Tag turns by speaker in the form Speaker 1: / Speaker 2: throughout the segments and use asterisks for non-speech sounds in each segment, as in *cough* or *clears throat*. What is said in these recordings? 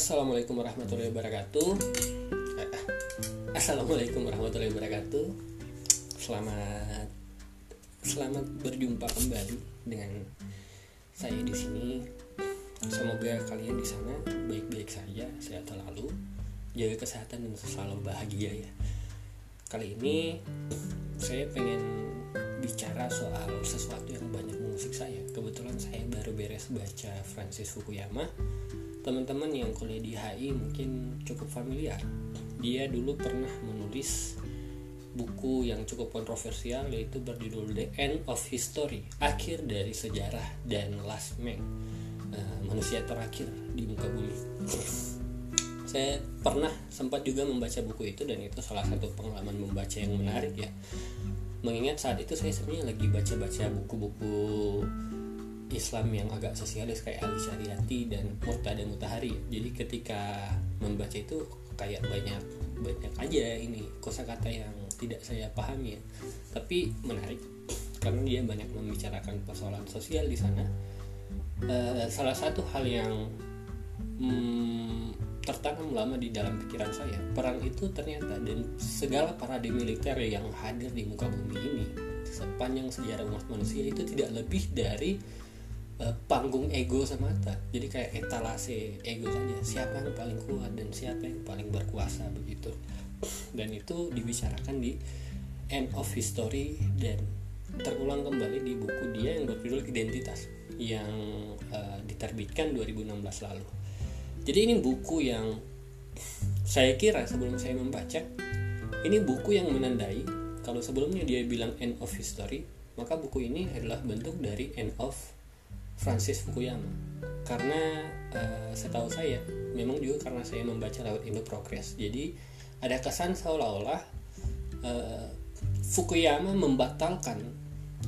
Speaker 1: Assalamualaikum warahmatullahi wabarakatuh. Eh, Assalamualaikum warahmatullahi wabarakatuh. Selamat selamat berjumpa kembali dengan saya di sini. Semoga kalian di sana baik-baik saja, sehat selalu, jaga kesehatan dan selalu bahagia ya. Kali ini saya pengen bicara soal sesuatu yang banyak mengusik saya. Kebetulan saya baru beres baca Francis Fukuyama. Teman-teman yang kuliah di HI mungkin cukup familiar. Dia dulu pernah menulis buku yang cukup kontroversial yaitu berjudul The End of History, akhir dari sejarah dan Last Man, uh, manusia terakhir di muka bumi. Saya pernah sempat juga membaca buku itu dan itu salah satu pengalaman membaca yang menarik ya. Mengingat saat itu saya sebenarnya lagi baca-baca buku-buku Islam yang agak sosialis kayak Ali Syariati dan Murtada Mutahari. Jadi ketika membaca itu kayak banyak banyak aja ini kosakata yang tidak saya pahami ya. Tapi menarik karena dia banyak membicarakan persoalan sosial di sana. Uh, salah satu hal yang hmm, tertanam lama di dalam pikiran saya, perang itu ternyata dan segala paradigma militer yang hadir di muka bumi ini sepanjang sejarah umat manusia itu tidak lebih dari uh, panggung ego semata. Jadi kayak etalase ego saja siapa yang paling kuat dan siapa yang paling berkuasa begitu. Dan itu dibicarakan di end of history dan terulang kembali di buku dia yang berjudul identitas yang uh, diterbitkan 2016 lalu. Jadi ini buku yang saya kira sebelum saya membaca ini buku yang menandai kalau sebelumnya dia bilang end of history maka buku ini adalah bentuk dari end of Francis Fukuyama. Karena uh, setahu saya memang juga karena saya membaca lewat Indo Progress. Jadi ada kesan seolah-olah uh, Fukuyama membatalkan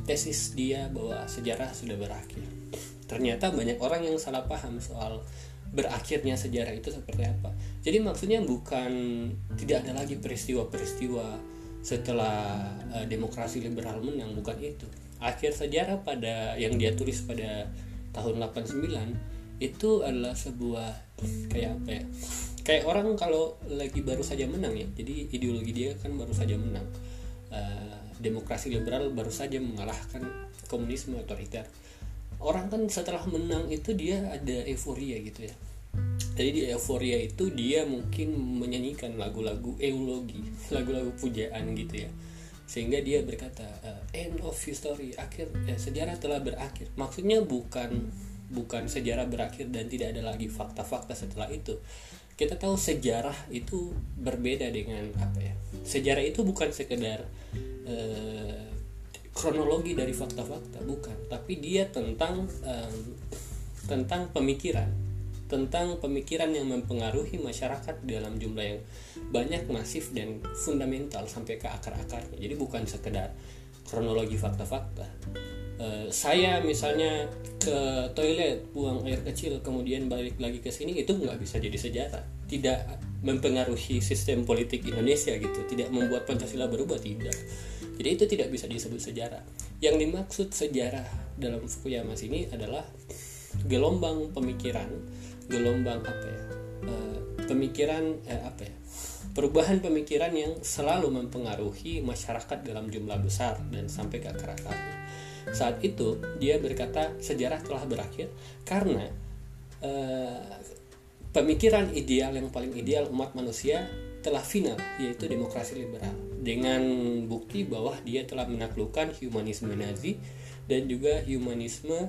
Speaker 1: tesis dia bahwa sejarah sudah berakhir. Ternyata banyak orang yang salah paham soal berakhirnya sejarah itu seperti apa. Jadi maksudnya bukan tidak ada lagi peristiwa-peristiwa setelah uh, demokrasi liberal menang bukan itu akhir sejarah pada yang dia tulis pada tahun 89 itu adalah sebuah kayak apa ya? Kayak orang kalau lagi baru saja menang ya jadi ideologi dia kan baru saja menang. Uh, demokrasi liberal baru saja mengalahkan komunisme otoriter. Orang kan setelah menang itu dia ada euforia gitu ya. Jadi di euforia itu dia mungkin menyanyikan lagu-lagu eulogi lagu-lagu pujaan gitu ya sehingga dia berkata uh, end of history akhir eh, sejarah telah berakhir. Maksudnya bukan bukan sejarah berakhir dan tidak ada lagi fakta-fakta setelah itu. Kita tahu sejarah itu berbeda dengan apa ya sejarah itu bukan sekedar uh, kronologi dari fakta-fakta bukan. Tapi dia tentang um, tentang pemikiran tentang pemikiran yang mempengaruhi masyarakat dalam jumlah yang banyak, masif dan fundamental sampai ke akar-akarnya. Jadi bukan sekedar kronologi fakta-fakta. Uh, saya misalnya ke toilet buang air kecil kemudian balik lagi ke sini itu nggak bisa jadi sejarah. Tidak mempengaruhi sistem politik Indonesia gitu. Tidak membuat Pancasila berubah tidak. Jadi itu tidak bisa disebut sejarah. Yang dimaksud sejarah dalam Fukuyama sini adalah gelombang pemikiran gelombang apa ya uh, pemikiran eh, apa ya perubahan pemikiran yang selalu mempengaruhi masyarakat dalam jumlah besar dan sampai ke akar akarnya saat itu dia berkata sejarah telah berakhir karena uh, pemikiran ideal yang paling ideal umat manusia telah final yaitu demokrasi liberal dengan bukti bahwa dia telah menaklukkan humanisme Nazi dan juga humanisme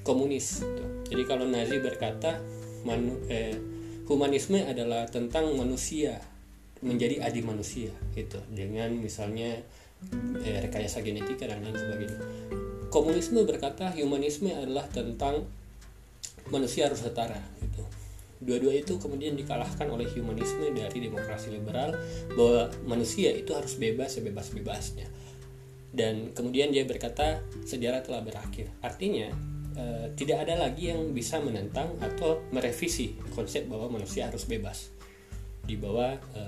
Speaker 1: komunis. Jadi kalau Nazi berkata manu, eh, humanisme adalah tentang manusia menjadi adi manusia gitu. Dengan misalnya eh, rekayasa genetika dan lain sebagainya. Komunisme berkata humanisme adalah tentang manusia harus setara gitu. Dua-dua itu kemudian dikalahkan oleh humanisme dari demokrasi liberal bahwa manusia itu harus bebas sebebas-bebasnya. Dan kemudian dia berkata sejarah telah berakhir. Artinya e, tidak ada lagi yang bisa menentang atau merevisi konsep bahwa manusia harus bebas di bawah e,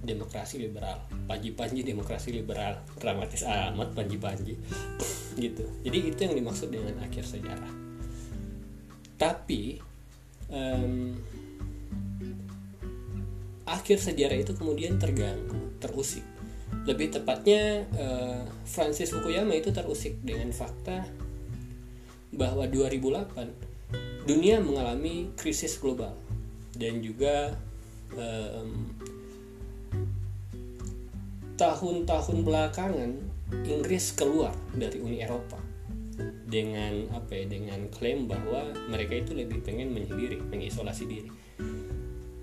Speaker 1: demokrasi liberal. Panji-panji demokrasi liberal. Dramatis amat panji-panji. *laughs* Gitu. Jadi itu yang dimaksud dengan akhir sejarah. Tapi um, akhir sejarah itu kemudian terganggu, terusik. Lebih tepatnya uh, Francis Fukuyama itu terusik dengan fakta bahwa 2008 dunia mengalami krisis global dan juga um, tahun-tahun belakangan Inggris keluar dari Uni Eropa dengan apa ya dengan klaim bahwa mereka itu lebih pengen menyendiri mengisolasi diri.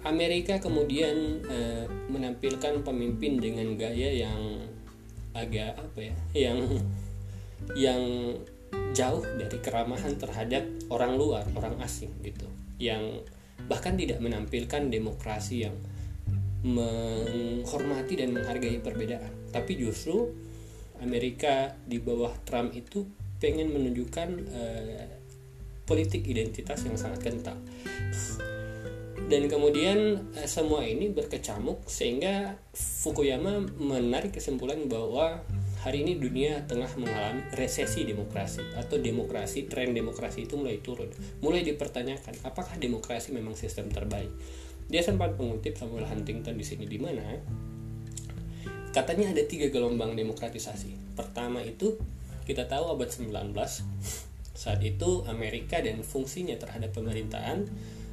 Speaker 1: Amerika kemudian e, menampilkan pemimpin dengan gaya yang agak apa ya yang yang jauh dari keramahan terhadap orang luar orang asing gitu. Yang bahkan tidak menampilkan demokrasi yang menghormati dan menghargai perbedaan. Tapi justru Amerika di bawah Trump itu pengen menunjukkan uh, politik identitas yang sangat kental. Dan kemudian uh, semua ini berkecamuk sehingga Fukuyama menarik kesimpulan bahwa hari ini dunia tengah mengalami resesi demokrasi atau demokrasi tren demokrasi itu mulai turun. Mulai dipertanyakan apakah demokrasi memang sistem terbaik? Dia sempat mengutip Samuel Huntington di sini di mana katanya ada tiga gelombang demokratisasi. Pertama itu kita tahu abad 19 saat itu Amerika dan fungsinya terhadap pemerintahan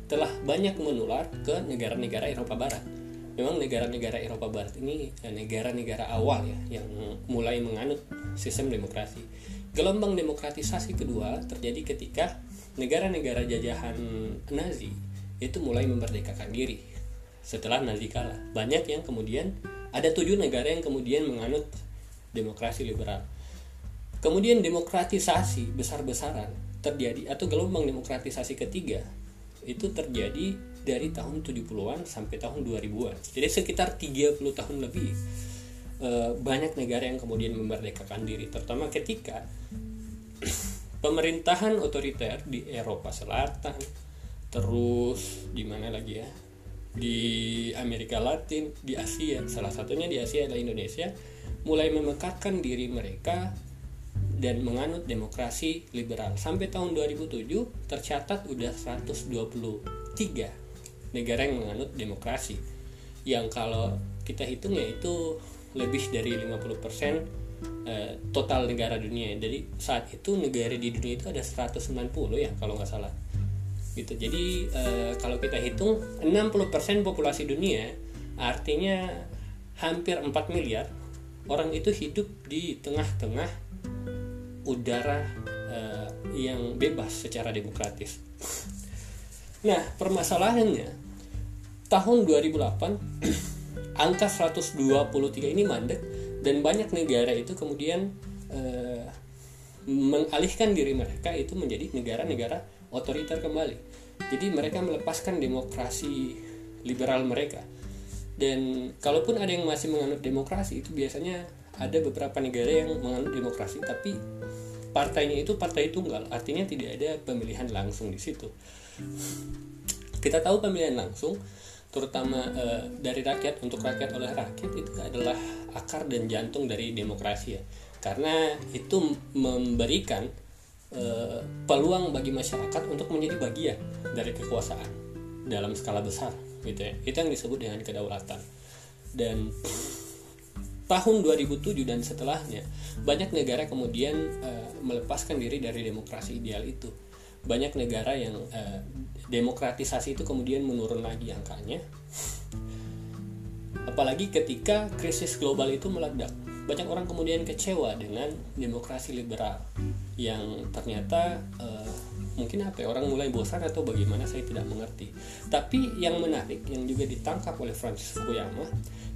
Speaker 1: telah banyak menular ke negara-negara Eropa Barat. Memang negara-negara Eropa Barat ini eh, negara-negara awal ya yang mulai menganut sistem demokrasi. Gelombang demokratisasi kedua terjadi ketika negara-negara jajahan Nazi itu mulai memerdekakan diri setelah Nazi kalah. Banyak yang kemudian ada tujuh negara yang kemudian menganut demokrasi liberal. Kemudian demokratisasi besar-besaran terjadi atau gelombang demokratisasi ketiga itu terjadi dari tahun 70-an sampai tahun 2000-an. Jadi sekitar 30 tahun lebih e, banyak negara yang kemudian memerdekakan diri terutama ketika *clears throat* pemerintahan otoriter di Eropa Selatan terus di mana lagi ya di Amerika Latin di Asia salah satunya di Asia adalah Indonesia mulai memekatkan diri mereka dan menganut demokrasi liberal. Sampai tahun 2007 tercatat udah 123 negara yang menganut demokrasi. Yang kalau kita hitung ya itu lebih dari 50% eh, total negara dunia. Jadi saat itu negara di dunia itu ada 190 ya kalau nggak salah. Gitu. Jadi eh, kalau kita hitung 60% populasi dunia artinya hampir 4 miliar orang itu hidup di tengah-tengah udara uh, yang bebas secara demokratis. Nah, permasalahannya tahun 2008 *clears throat* angka 123 ini mandek dan banyak negara itu kemudian uh, mengalihkan diri mereka itu menjadi negara-negara otoriter kembali. Jadi mereka melepaskan demokrasi liberal mereka. Dan kalaupun ada yang masih menganut demokrasi itu biasanya ada beberapa negara yang menganut demokrasi tapi partainya itu partai tunggal artinya tidak ada pemilihan langsung di situ kita tahu pemilihan langsung terutama e, dari rakyat untuk rakyat oleh rakyat itu adalah akar dan jantung dari demokrasi ya. Karena itu memberikan e, peluang bagi masyarakat untuk menjadi bagian dari kekuasaan dalam skala besar gitu ya. Itu yang disebut dengan kedaulatan. Dan tahun 2007 dan setelahnya banyak negara kemudian uh, melepaskan diri dari demokrasi ideal itu banyak negara yang uh, demokratisasi itu kemudian menurun lagi angkanya apalagi ketika krisis global itu meledak banyak orang kemudian kecewa dengan demokrasi liberal yang ternyata uh, mungkin apa ya, orang mulai bosan atau bagaimana saya tidak mengerti tapi yang menarik yang juga ditangkap oleh Francis Fukuyama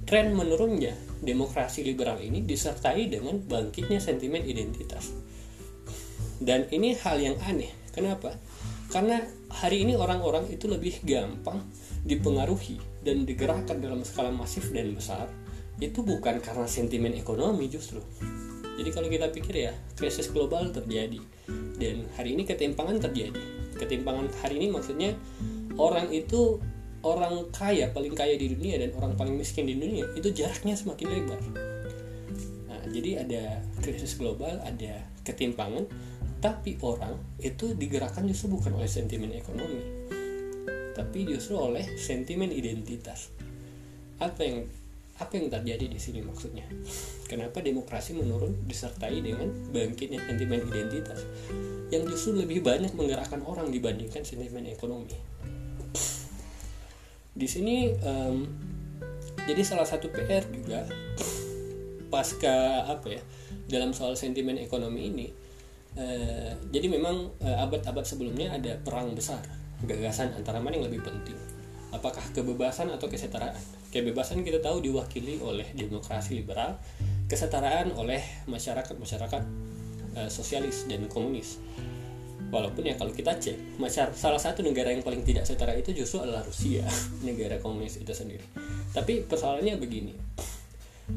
Speaker 1: tren menurunnya demokrasi liberal ini disertai dengan bangkitnya sentimen identitas. Dan ini hal yang aneh. Kenapa? Karena hari ini orang-orang itu lebih gampang dipengaruhi dan digerakkan dalam skala masif dan besar itu bukan karena sentimen ekonomi justru. Jadi kalau kita pikir ya krisis global terjadi dan hari ini ketimpangan terjadi. Ketimpangan hari ini maksudnya orang itu orang kaya paling kaya di dunia dan orang paling miskin di dunia itu jaraknya semakin lebar. Nah, jadi ada krisis global, ada ketimpangan, tapi orang itu digerakkan justru bukan oleh sentimen ekonomi, tapi justru oleh sentimen identitas. apa yang apa yang terjadi di sini maksudnya? Kenapa demokrasi menurun disertai dengan bangkitnya sentimen identitas? Yang justru lebih banyak menggerakkan orang dibandingkan sentimen ekonomi. Di sini um, jadi salah satu PR juga pasca apa ya dalam soal sentimen ekonomi ini uh, jadi memang uh, abad-abad sebelumnya ada perang besar. Gagasan antara mana yang lebih penting? Apakah kebebasan atau kesetaraan? Kebebasan kita tahu diwakili oleh demokrasi liberal kesetaraan oleh masyarakat-masyarakat uh, sosialis dan komunis. Walaupun ya kalau kita cek masyarakat salah satu negara yang paling tidak setara itu justru adalah Rusia *laughs* negara komunis itu sendiri. Tapi persoalannya begini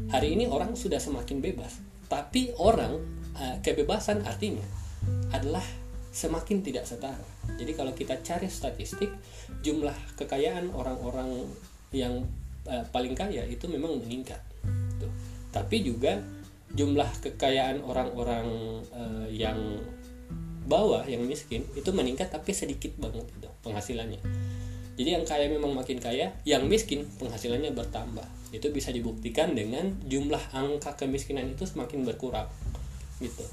Speaker 1: hari ini orang sudah semakin bebas tapi orang uh, kebebasan artinya adalah semakin tidak setara jadi kalau kita cari statistik jumlah kekayaan orang-orang yang uh, paling kaya itu memang meningkat. Tapi juga jumlah kekayaan orang-orang uh, yang bawah yang miskin itu meningkat tapi sedikit banget itu penghasilannya. Jadi yang kaya memang makin kaya, yang miskin penghasilannya bertambah. Itu bisa dibuktikan dengan jumlah angka kemiskinan itu semakin berkurang. Gitu.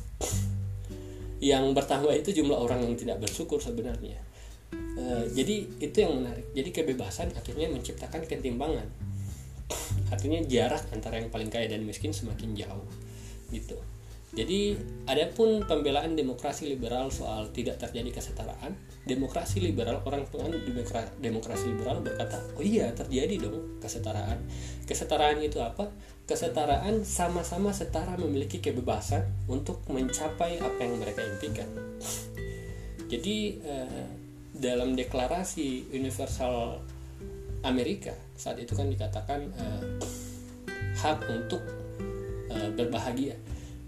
Speaker 1: Yang bertambah itu jumlah orang yang tidak bersyukur sebenarnya. E, jadi itu yang menarik. Jadi kebebasan akhirnya menciptakan ketimbangan artinya jarak antara yang paling kaya dan miskin semakin jauh gitu jadi adapun pembelaan demokrasi liberal soal tidak terjadi kesetaraan demokrasi liberal orang penganut demokrasi liberal berkata oh iya terjadi dong kesetaraan. Kesetaraan itu apa? Kesetaraan sama-sama setara memiliki kebebasan untuk mencapai apa yang mereka impikan. Jadi eh, dalam deklarasi universal Amerika saat itu kan dikatakan uh, hak untuk uh, berbahagia.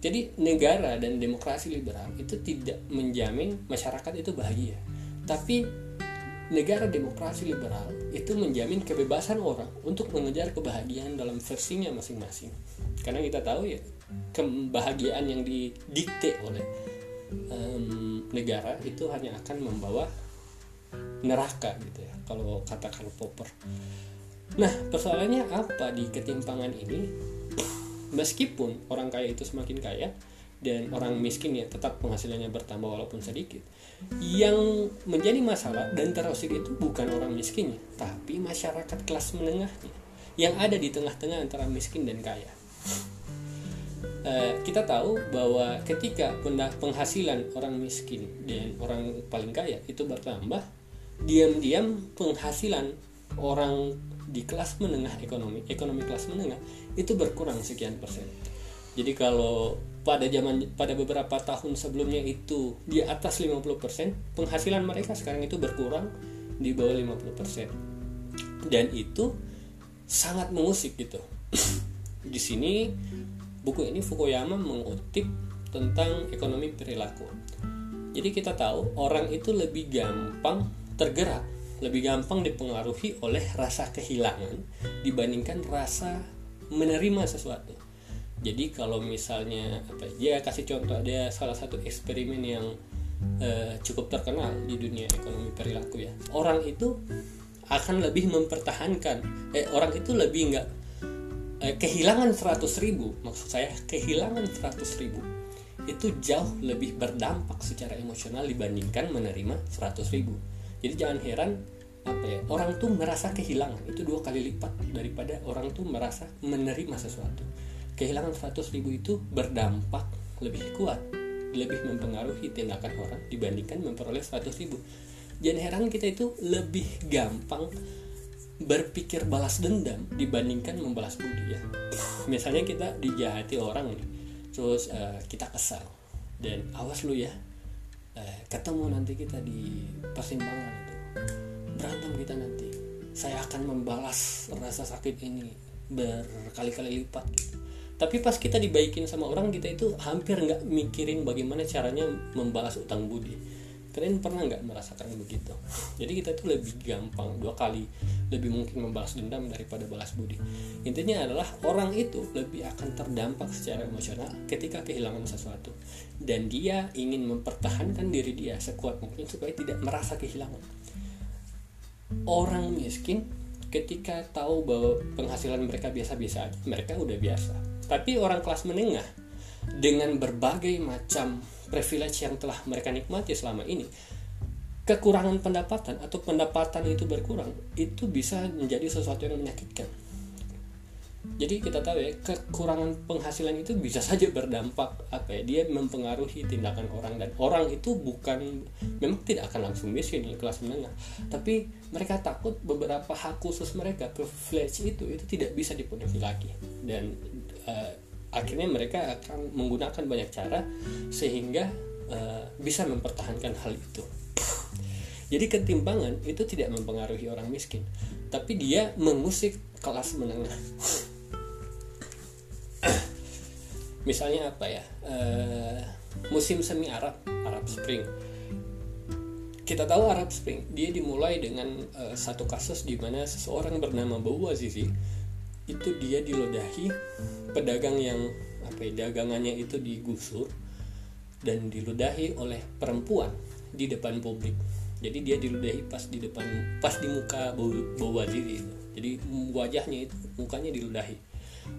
Speaker 1: Jadi negara dan demokrasi liberal itu tidak menjamin masyarakat itu bahagia. Tapi negara demokrasi liberal itu menjamin kebebasan orang untuk mengejar kebahagiaan dalam versinya masing-masing. Karena kita tahu ya kebahagiaan yang didikte oleh um, negara itu hanya akan membawa neraka gitu ya kalau katakan Popper nah persoalannya apa di ketimpangan ini meskipun orang kaya itu semakin kaya dan orang miskin ya tetap penghasilannya bertambah walaupun sedikit yang menjadi masalah dan terusir itu bukan orang miskinnya tapi masyarakat kelas menengahnya yang ada di tengah-tengah antara miskin dan kaya. Uh, kita tahu bahwa ketika penghasilan orang miskin dan orang paling kaya itu bertambah diam-diam penghasilan orang di kelas menengah ekonomi ekonomi kelas menengah itu berkurang sekian persen. Jadi kalau pada zaman pada beberapa tahun sebelumnya itu di atas 50% penghasilan mereka sekarang itu berkurang di bawah 50% dan itu sangat mengusik gitu. *clears throat* Di sini buku ini Fukuyama mengutip tentang ekonomi perilaku. Jadi kita tahu orang itu lebih gampang tergerak lebih gampang dipengaruhi oleh rasa kehilangan dibandingkan rasa menerima sesuatu. Jadi kalau misalnya apa ya kasih contoh ada salah satu eksperimen yang uh, cukup terkenal di dunia ekonomi perilaku ya. Orang itu akan lebih mempertahankan eh orang itu lebih nggak eh, kehilangan 100 ribu maksud saya kehilangan 100 ribu itu jauh lebih berdampak secara emosional dibandingkan menerima 100 ribu jadi jangan heran apa ya orang tuh merasa kehilangan. Itu dua kali lipat daripada orang tuh merasa menerima sesuatu. Kehilangan 100 ribu itu berdampak lebih kuat lebih mempengaruhi tindakan orang dibandingkan memperoleh 100 ribu. Jangan heran kita itu lebih gampang berpikir balas dendam dibandingkan membalas budi ya. Misalnya kita dijahati orang nih terus uh, kita kesal. Dan awas lu ya eh, ketemu nanti kita di persimpangan itu. Berantem kita nanti. Saya akan membalas rasa sakit ini berkali-kali lipat gitu. tapi pas kita dibaikin sama orang kita itu hampir nggak mikirin bagaimana caranya membalas utang budi kalian pernah nggak merasakan begitu? Jadi kita tuh lebih gampang dua kali lebih mungkin membalas dendam daripada balas budi. Intinya adalah orang itu lebih akan terdampak secara emosional ketika kehilangan sesuatu. Dan dia ingin mempertahankan diri dia sekuat mungkin supaya tidak merasa kehilangan. Orang miskin ketika tahu bahwa penghasilan mereka biasa-biasa aja mereka udah biasa. Tapi orang kelas menengah dengan berbagai macam privilege yang telah mereka nikmati selama ini. Kekurangan pendapatan atau pendapatan itu berkurang itu bisa menjadi sesuatu yang menyakitkan. Jadi kita tahu ya kekurangan penghasilan itu bisa *laughs* saja berdampak apa ya dia mempengaruhi tindakan orang dan orang itu bukan memang tidak akan langsung miskin di kelas menengah. Tapi mereka takut beberapa hak khusus mereka privilege itu itu tidak bisa dipenuhi lagi. Dan uh, akhirnya mereka akan menggunakan banyak cara sehingga uh, bisa mempertahankan hal itu. Jadi ketimpangan itu tidak mempengaruhi orang miskin tapi dia mengusik kelas menengah. Misalnya apa ya? Uh, musim semi Arab Arab Spring. Kita tahu Arab Spring dia dimulai dengan uh, satu kasus di mana seseorang bernama Bau Azizi itu dia dilodahi pedagang yang apa ya, dagangannya itu digusur dan diludahi oleh perempuan di depan publik. Jadi dia diludahi pas di depan pas di muka Azizi itu. Jadi wajahnya itu mukanya diludahi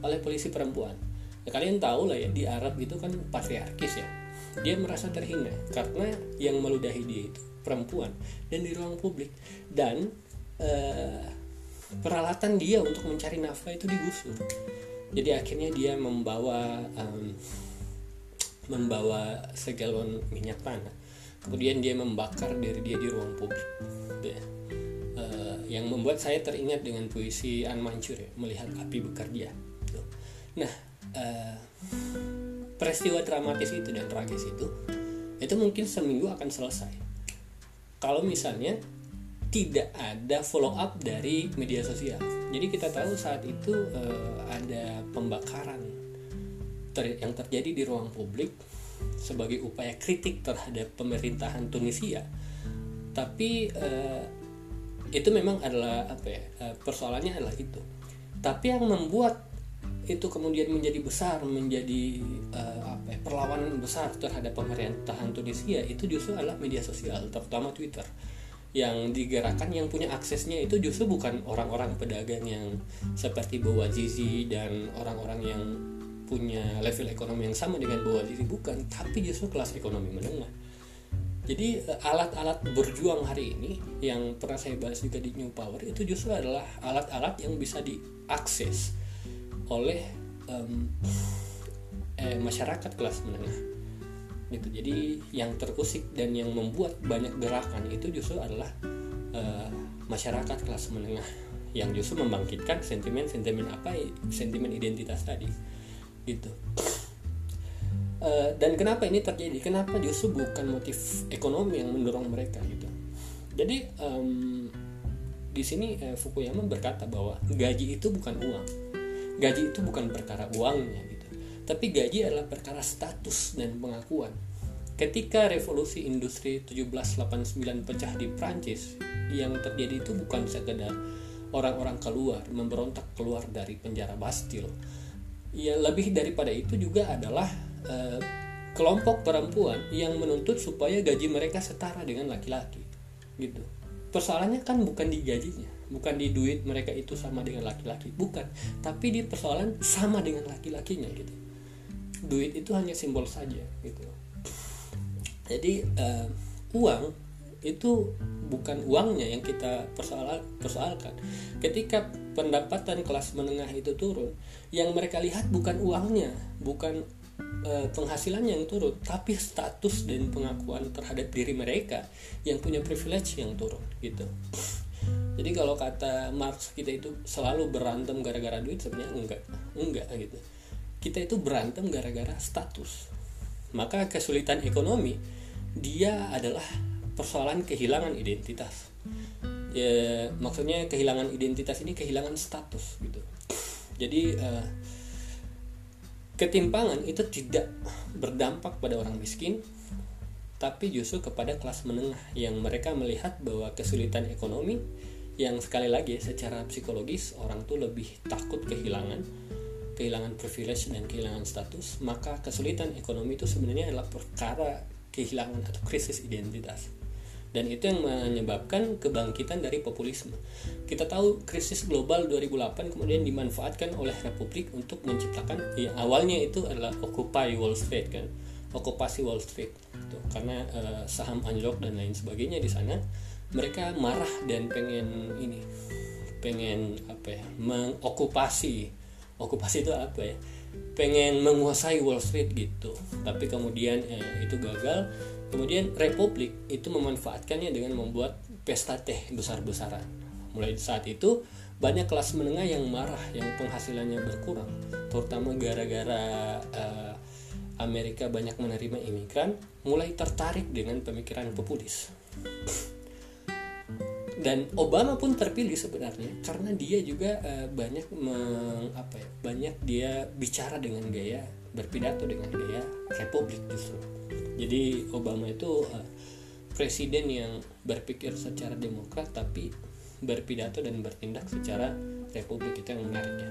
Speaker 1: oleh polisi perempuan. Ya, kalian tahu lah ya di Arab itu kan patriarkis ya. Dia merasa terhina karena yang meludahi dia itu perempuan dan di ruang publik. Dan uh, peralatan dia untuk mencari nafkah itu digusur. Jadi akhirnya dia membawa um, membawa segalon minyak tanah. Kemudian dia membakar diri dia di ruang publik. Uh, yang membuat saya teringat dengan puisi An Mansur ya melihat api bekerja. Nah uh, peristiwa dramatis itu dan tragis itu itu mungkin seminggu akan selesai. Kalau misalnya tidak ada follow up dari media sosial. Jadi kita tahu saat itu uh, ada pembakaran ter yang terjadi di ruang publik sebagai upaya kritik terhadap pemerintahan Tunisia. Tapi uh, itu memang adalah apa ya uh, persoalannya adalah itu. Tapi yang membuat itu kemudian menjadi besar menjadi uh, apa ya, perlawanan besar terhadap pemerintahan Tunisia itu justru adalah media sosial terutama Twitter yang digerakkan yang punya aksesnya itu justru bukan orang-orang pedagang yang seperti Bawazizi dan orang-orang yang punya level ekonomi yang sama dengan Bawazizi bukan tapi justru kelas ekonomi menengah. Jadi eh, alat-alat berjuang hari ini yang pernah saya bahas juga di New Power itu justru adalah alat-alat yang bisa diakses oleh um, eh, masyarakat kelas menengah gitu. Jadi yang terusik dan yang membuat banyak gerakan itu justru adalah uh, masyarakat kelas menengah yang justru membangkitkan sentimen-sentimen apa sentimen identitas tadi gitu. Uh, dan kenapa ini terjadi? Kenapa justru bukan motif ekonomi yang mendorong mereka gitu? Jadi um, di sini eh, Fukuyama berkata bahwa gaji itu bukan uang. Gaji itu bukan perkara uangnya tapi gaji adalah perkara status dan pengakuan. Ketika revolusi industri 1789 pecah di Prancis yang terjadi itu bukan sekedar orang-orang keluar memberontak keluar dari penjara Bastille. Ya lebih daripada itu juga adalah eh, kelompok perempuan yang menuntut supaya gaji mereka setara dengan laki-laki gitu. Persoalannya kan bukan di gajinya bukan di duit mereka itu sama dengan laki-laki bukan. Tapi di persoalan sama dengan laki-lakinya gitu duit itu hanya simbol saja gitu. Jadi uh, uang itu bukan uangnya yang kita persoal persoalkan. Ketika pendapatan kelas menengah itu turun yang mereka lihat bukan uangnya bukan uh, penghasilannya yang turun tapi status dan pengakuan terhadap diri mereka yang punya privilege yang turun gitu. Jadi kalau kata Marx kita itu selalu berantem gara-gara duit sebenarnya enggak enggak gitu kita itu berantem gara-gara status. Maka kesulitan ekonomi dia adalah persoalan kehilangan identitas. Ya maksudnya kehilangan identitas ini kehilangan status gitu. Jadi uh, ketimpangan itu tidak berdampak pada orang miskin tapi justru kepada kelas menengah yang mereka melihat bahwa kesulitan ekonomi yang sekali lagi secara psikologis orang tuh lebih takut kehilangan kehilangan privilege dan kehilangan status maka kesulitan ekonomi itu sebenarnya adalah perkara kehilangan atau krisis identitas dan itu yang menyebabkan kebangkitan dari populisme. Kita tahu krisis global 2008 kemudian dimanfaatkan oleh Republik untuk menciptakan yang awalnya itu adalah Occupy Wall Street kan, okupasi Wall Street. Tuh, karena uh, saham anjlok dan lain sebagainya di sana, mereka marah dan pengen ini, pengen apa ya, mengokupasi. Okupasi itu apa ya? Pengen menguasai Wall Street gitu. Tapi kemudian eh, itu gagal Kemudian Republik itu memanfaatkannya dengan membuat pesta teh besar-besaran. Mulai saat itu banyak kelas menengah yang marah, yang penghasilannya berkurang, terutama gara-gara uh, Amerika banyak menerima imigran, mulai tertarik dengan pemikiran populis. Dan Obama pun terpilih sebenarnya karena dia juga uh, banyak meng, apa ya, banyak dia bicara dengan gaya berpidato dengan gaya republik justru. Jadi Obama itu uh, presiden yang berpikir secara demokrat tapi berpidato dan bertindak secara republik itu yang menarik ya.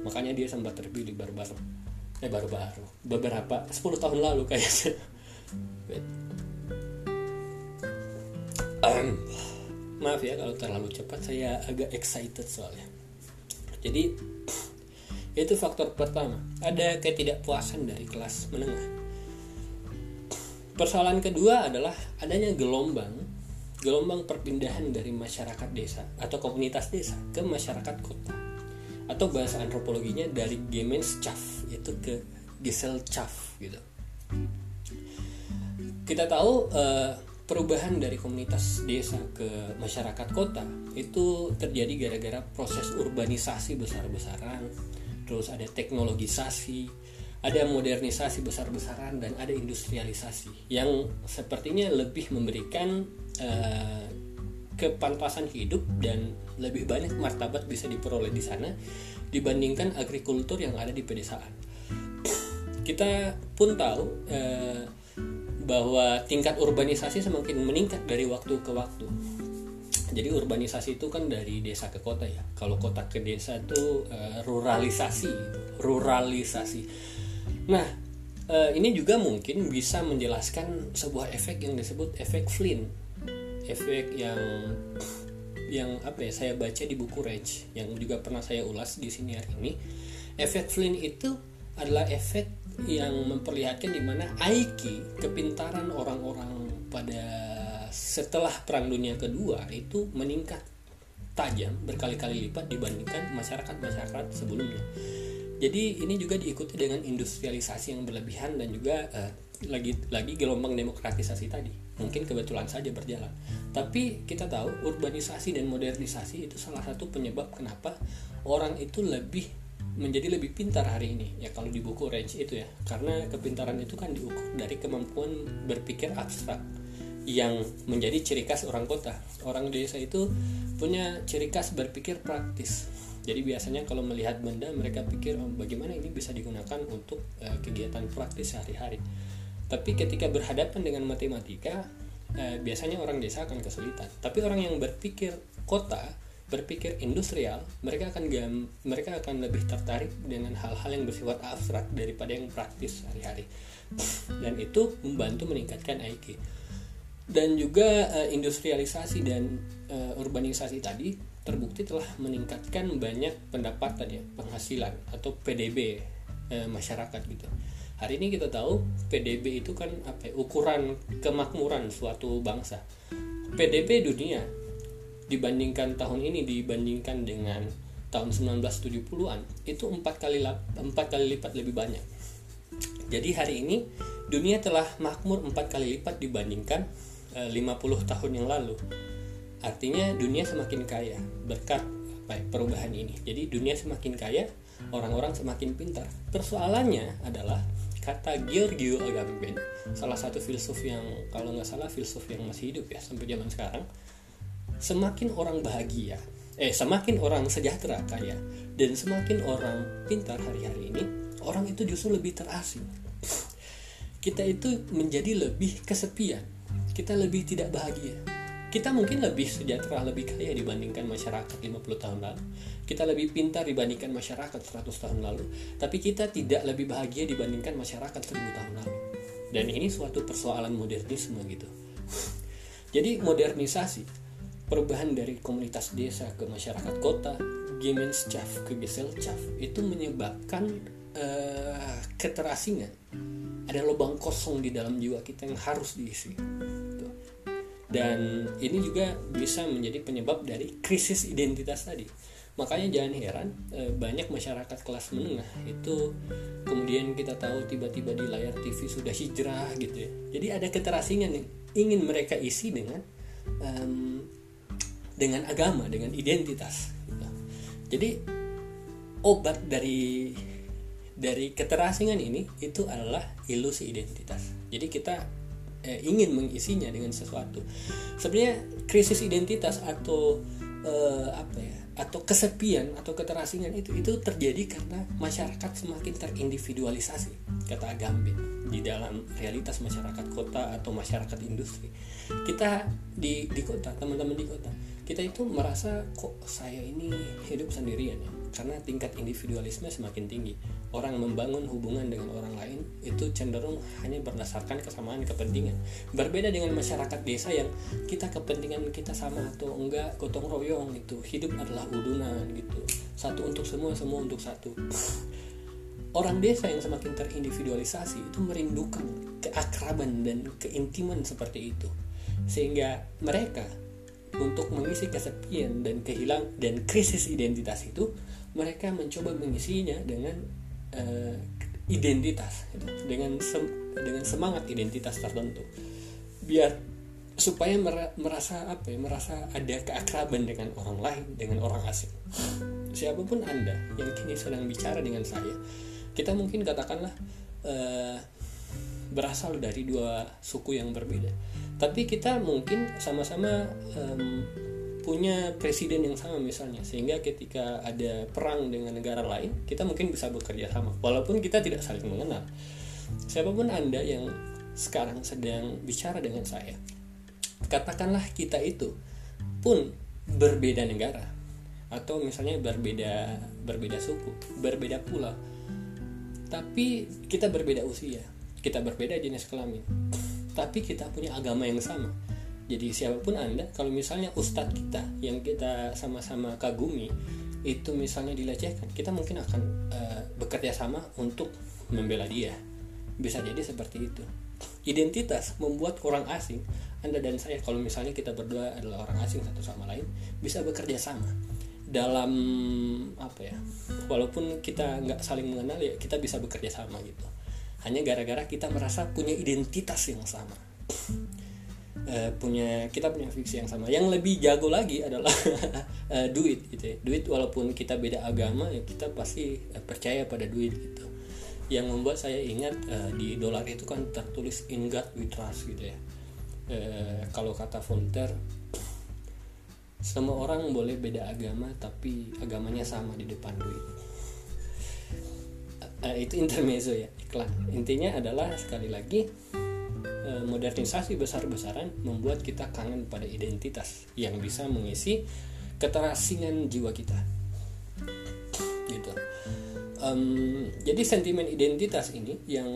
Speaker 1: Makanya dia sempat terpilih baru-baru eh baru-baru beberapa 10 tahun lalu kayaknya *laughs* maaf ya kalau terlalu cepat saya agak excited soalnya. Jadi *sniffs* itu faktor pertama. Ada ketidakpuasan dari kelas menengah. Persoalan kedua adalah adanya gelombang gelombang perpindahan dari masyarakat desa atau komunitas desa ke masyarakat kota. Atau bahasa antropologinya dari Gemeinschaft itu ke Gesellschaft gitu. Kita tahu uh, perubahan dari komunitas desa ke masyarakat kota itu terjadi gara-gara proses urbanisasi besar-besaran, terus ada teknologisasi, ada modernisasi besar-besaran dan ada industrialisasi yang sepertinya lebih memberikan uh, kepantasan hidup dan lebih banyak martabat bisa diperoleh di sana dibandingkan agrikultur yang ada di pedesaan. Kita pun tahu uh, bahwa tingkat urbanisasi semakin meningkat dari waktu ke waktu. Jadi urbanisasi itu kan dari desa ke kota ya. Kalau kota ke desa itu uh, ruralisasi, ruralisasi Nah, uh, ini juga mungkin bisa menjelaskan sebuah efek yang disebut efek Flynn. Efek yang yang apa ya saya baca di buku Rage yang juga pernah saya ulas di sini hari ini. Efek Flynn itu adalah efek yang memperlihatkan di mana IQ kepintaran orang-orang pada setelah Perang Dunia Kedua itu meningkat tajam berkali-kali lipat dibandingkan masyarakat-masyarakat sebelumnya. Jadi ini juga diikuti dengan industrialisasi yang berlebihan dan juga uh, lagi lagi gelombang demokratisasi tadi. Mungkin kebetulan saja berjalan. Tapi kita tahu urbanisasi dan modernisasi itu salah satu penyebab kenapa orang itu lebih menjadi lebih pintar hari ini ya kalau di buku range itu ya karena kepintaran itu kan diukur dari kemampuan berpikir abstrak yang menjadi ciri khas orang kota orang desa itu punya ciri khas berpikir praktis jadi biasanya kalau melihat benda mereka pikir oh, bagaimana ini bisa digunakan untuk uh, kegiatan praktis sehari-hari. Tapi ketika berhadapan dengan matematika, uh, biasanya orang desa akan kesulitan. Tapi orang yang berpikir kota, berpikir industrial, mereka akan gam, mereka akan lebih tertarik dengan hal-hal yang bersifat abstrak daripada yang praktis sehari-hari. Dan itu membantu meningkatkan IQ. Dan juga uh, industrialisasi dan uh, urbanisasi tadi terbukti telah meningkatkan banyak pendapatan ya penghasilan atau PDB eh, masyarakat gitu. Hari ini kita tahu PDB itu kan apa ya, ukuran kemakmuran suatu bangsa. PDB dunia dibandingkan tahun ini dibandingkan dengan tahun 1970-an itu empat kali empat kali lipat lebih banyak. Jadi hari ini dunia telah makmur empat kali lipat dibandingkan eh, 50 tahun yang lalu Artinya dunia semakin kaya berkat ya, perubahan ini. Jadi dunia semakin kaya, orang-orang semakin pintar. Persoalannya adalah kata Giorgio Agamben, salah satu filsuf yang kalau nggak salah filsuf yang masih hidup ya sampai zaman sekarang, semakin orang bahagia, eh semakin orang sejahtera kaya dan semakin orang pintar hari-hari ini, orang itu justru lebih terasing. Kita itu menjadi lebih kesepian, kita lebih tidak bahagia kita mungkin lebih sejahtera, lebih kaya dibandingkan masyarakat 50 tahun lalu. Kita lebih pintar dibandingkan masyarakat 100 tahun lalu, tapi kita tidak lebih bahagia dibandingkan masyarakat 1000 tahun lalu. Dan ini suatu persoalan modernisme gitu. jadi modernisasi perubahan dari komunitas desa ke masyarakat kota Gemeinschaft ke Gesellschaft itu menyebabkan uh, keterasingan. Ada lubang kosong di dalam jiwa kita yang harus diisi. Dan ini juga bisa menjadi penyebab dari krisis identitas tadi. Makanya jangan heran eh, banyak masyarakat kelas menengah itu kemudian kita tahu tiba-tiba di layar TV sudah hijrah gitu ya. Jadi ada keterasingan yang ingin mereka isi dengan um, dengan agama dengan identitas. Gitu. jadi obat dari dari keterasingan ini itu adalah ilusi identitas. Jadi kita eh, ingin mengisinya dengan sesuatu. Sebenarnya krisis identitas atau eh, apa ya atau kesepian atau keterasingan itu itu terjadi karena masyarakat semakin terindividualisasi kata Gambit di dalam realitas masyarakat kota atau masyarakat industri. Kita di di kota teman-teman di kota kita itu merasa kok saya ini hidup sendirian ya karena tingkat individualisme semakin tinggi. Orang membangun hubungan dengan orang lain itu cenderung hanya berdasarkan kesamaan kepentingan. Berbeda dengan masyarakat desa yang kita kepentingan kita sama atau enggak gotong royong itu hidup adalah udunan gitu. Satu untuk semua, semua untuk satu. Orang desa yang semakin terindividualisasi itu merindukan keakraban dan keintiman seperti itu. Sehingga mereka untuk mengisi kesepian dan kehilang dan krisis identitas itu mereka mencoba mengisinya dengan uh, identitas gitu. dengan sem dengan semangat identitas tertentu biar supaya merasa apa ya merasa ada keakraban dengan orang lain dengan orang asing siapa pun anda yang kini sedang bicara dengan saya kita mungkin katakanlah uh, berasal dari dua suku yang berbeda. Tapi kita mungkin sama-sama um, punya presiden yang sama misalnya. Sehingga ketika ada perang dengan negara lain kita mungkin bisa bekerja sama. Walaupun kita tidak saling mengenal. Siapa pun anda yang sekarang sedang bicara dengan saya katakanlah kita itu pun berbeda negara. Atau misalnya berbeda berbeda suku berbeda pula tapi kita berbeda usia kita berbeda jenis kelamin. Tapi kita punya agama yang sama. Jadi siapa pun anda kalau misalnya ustadz kita yang kita sama-sama kagumi itu misalnya dilecehkan kita mungkin akan uh, bekerja sama untuk membela dia. Bisa jadi seperti itu. Identitas membuat orang asing anda dan saya kalau misalnya kita berdua adalah orang asing satu sama lain bisa bekerja sama. Dalam apa ya walaupun kita nggak saling mengenal ya kita bisa bekerja sama gitu hanya gara-gara kita merasa punya identitas yang sama. Uh, punya kita punya fiksi yang sama. Yang lebih jago lagi adalah uh, *laughs* duit gitu ya. Duit walaupun kita beda agama ya kita pasti uh, percaya pada duit gitu. Yang membuat saya ingat uh, di dolar itu kan tertulis in God we trust gitu ya. Uh, kalau kata Voltaire semua orang boleh beda agama tapi agamanya sama di depan duit uh, itu intermezzo ya iklan. Intinya adalah sekali lagi Eh, modernisasi besar-besaran membuat kita kangen pada identitas yang bisa mengisi keterasingan jiwa kita. Gitu. Um, jadi sentimen identitas ini yang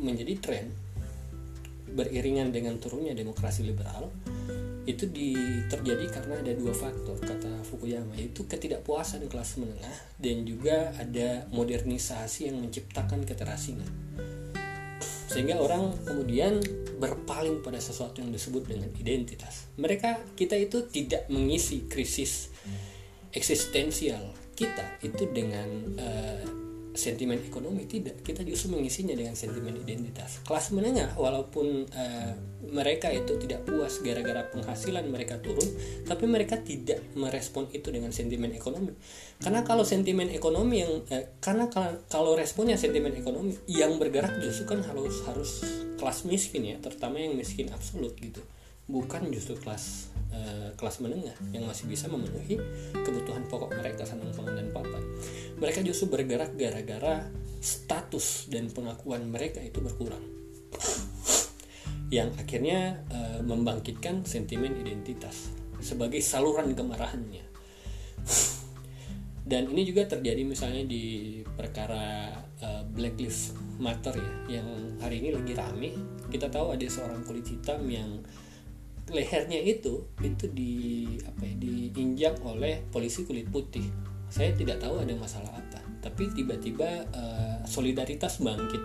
Speaker 1: menjadi tren beriringan dengan turunnya demokrasi liberal itu di, terjadi karena ada dua faktor kata Fukuyama yaitu ketidakpuasan kelas menengah dan juga ada modernisasi yang menciptakan keterasingan sehingga orang kemudian berpaling pada sesuatu yang disebut dengan identitas. Mereka kita itu tidak mengisi krisis eksistensial kita itu dengan uh, sentimen ekonomi tidak. Kita justru mengisinya dengan sentimen identitas. Kelas menengah walaupun uh, mereka itu tidak puas gara-gara penghasilan mereka turun tapi mereka tidak merespon itu dengan sentimen ekonomi. Karena kalau sentimen ekonomi yang uh, karena kalau responnya sentimen ekonomi yang bergerak justru kan harus harus kelas miskin ya terutama yang miskin absolut gitu. Bukan justru kelas uh, kelas menengah yang masih bisa memenuhi kebutuhan pokok mereka sandang pangan dan papan. Mereka justru bergerak gara-gara status dan pengakuan mereka itu berkurang. Yang akhirnya uh, membangkitkan sentimen identitas sebagai saluran kemarahannya. Dan ini juga terjadi misalnya di perkara uh, Black Lives Matter ya, yang hari ini lagi rame. Kita tahu ada seorang kulit hitam yang lehernya itu itu di apa ya diinjak oleh polisi kulit putih. Saya tidak tahu ada masalah apa tapi tiba-tiba uh, solidaritas bangkit.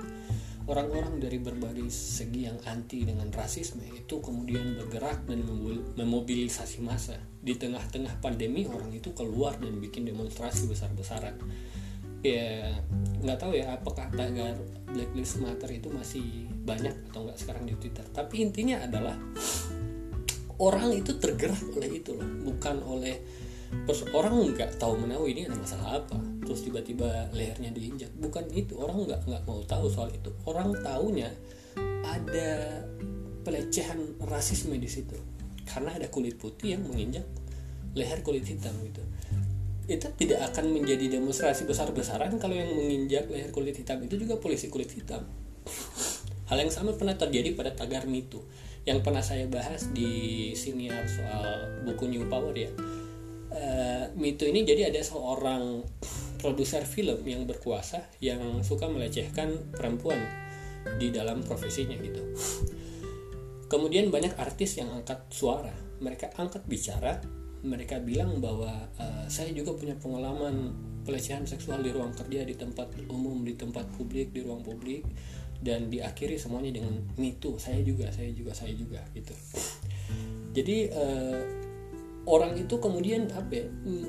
Speaker 1: Orang-orang dari berbagai segi yang anti dengan rasisme itu kemudian bergerak dan memobilisasi massa. Di tengah-tengah pandemi orang itu keluar dan bikin demonstrasi besar-besaran. Ya nggak tahu ya apakah tagar Black Lives Matter itu masih banyak atau nggak sekarang di Twitter. Tapi intinya adalah orang itu tergerak oleh itu loh. Bukan oleh terus orang nggak tahu menahu ini ada masalah apa. Terus tiba-tiba lehernya diinjak. Bukan itu. Orang nggak nggak mau tahu soal itu. Orang taunya ada pelecehan rasisme di situ. Karena ada kulit putih yang menginjak leher kulit hitam gitu. Itu tidak akan menjadi demonstrasi besar-besaran kalau yang menginjak leher kulit hitam itu juga polisi kulit hitam. Hal yang sama pernah terjadi pada tagar mitu yang pernah saya bahas di siniar soal buku New Power ya. Uh, mitu ini jadi ada seorang produser film yang berkuasa yang suka melecehkan perempuan di dalam profesinya gitu. Kemudian banyak artis yang angkat suara, mereka angkat bicara, mereka bilang bahwa uh, saya juga punya pengalaman pelecehan seksual di ruang kerja, di tempat umum, di tempat publik, di ruang publik, dan diakhiri semuanya dengan mitu. Saya juga, saya juga, saya juga gitu. Jadi uh, orang itu kemudian apa ya,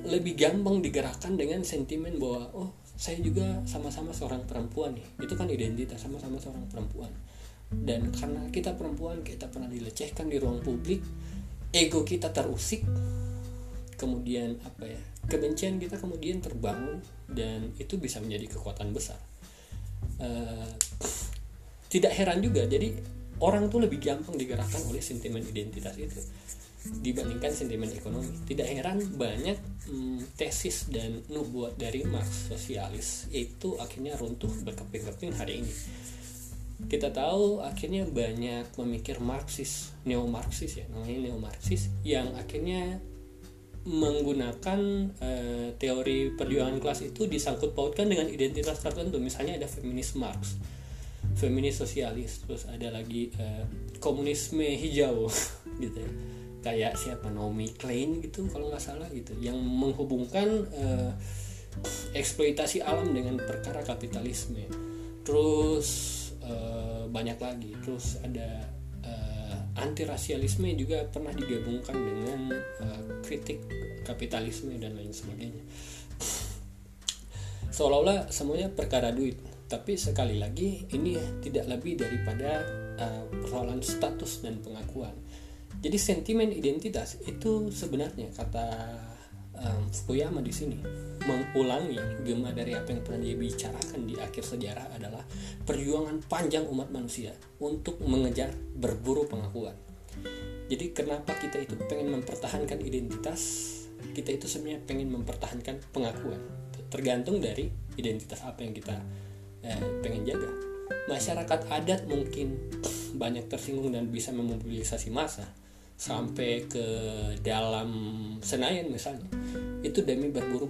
Speaker 1: lebih gampang digerakkan dengan sentimen bahwa oh saya juga sama-sama seorang perempuan nih itu kan identitas sama-sama seorang perempuan dan karena kita perempuan kita pernah dilecehkan di ruang publik ego kita terusik kemudian apa ya kebencian kita kemudian terbangun dan itu bisa menjadi kekuatan besar uh, tidak heran juga jadi orang tuh lebih gampang digerakkan oleh sentimen identitas itu dibandingkan sentimen ekonomi. Tidak heran banyak hmm, tesis dan nubuat dari Marx sosialis itu akhirnya runtuh berkeping-keping hari ini. Kita tahu akhirnya banyak memikir Marxis, neo-Marxis ya, namanya neo-Marxis yang akhirnya menggunakan uh, teori perjuangan kelas itu disangkut pautkan dengan identitas tertentu. Misalnya ada feminis Marx, feminis sosialis, terus ada lagi uh, komunisme hijau *laughs* gitu ya. Kayak siapa Naomi Klein gitu kalau nggak salah gitu yang menghubungkan uh, eksploitasi alam dengan perkara kapitalisme. Terus uh, banyak lagi. Terus ada uh, anti rasialisme juga pernah digabungkan dengan uh, kritik kapitalisme dan lain sebagainya. Seolah-olah semuanya perkara duit tapi sekali lagi ini tidak lebih daripada uh, persoalan status dan pengakuan jadi sentimen identitas itu sebenarnya kata um, Fukuyama di sini mengulangi gema dari apa yang pernah dia bicarakan di akhir sejarah adalah perjuangan panjang umat manusia untuk mengejar berburu pengakuan. Jadi kenapa kita itu pengen mempertahankan identitas? Kita itu sebenarnya pengen mempertahankan pengakuan. Tergantung dari identitas apa yang kita eh, pengen jaga. Masyarakat adat mungkin banyak tersinggung dan bisa memobilisasi massa sampai ke dalam Senayan misalnya. Itu demi berburu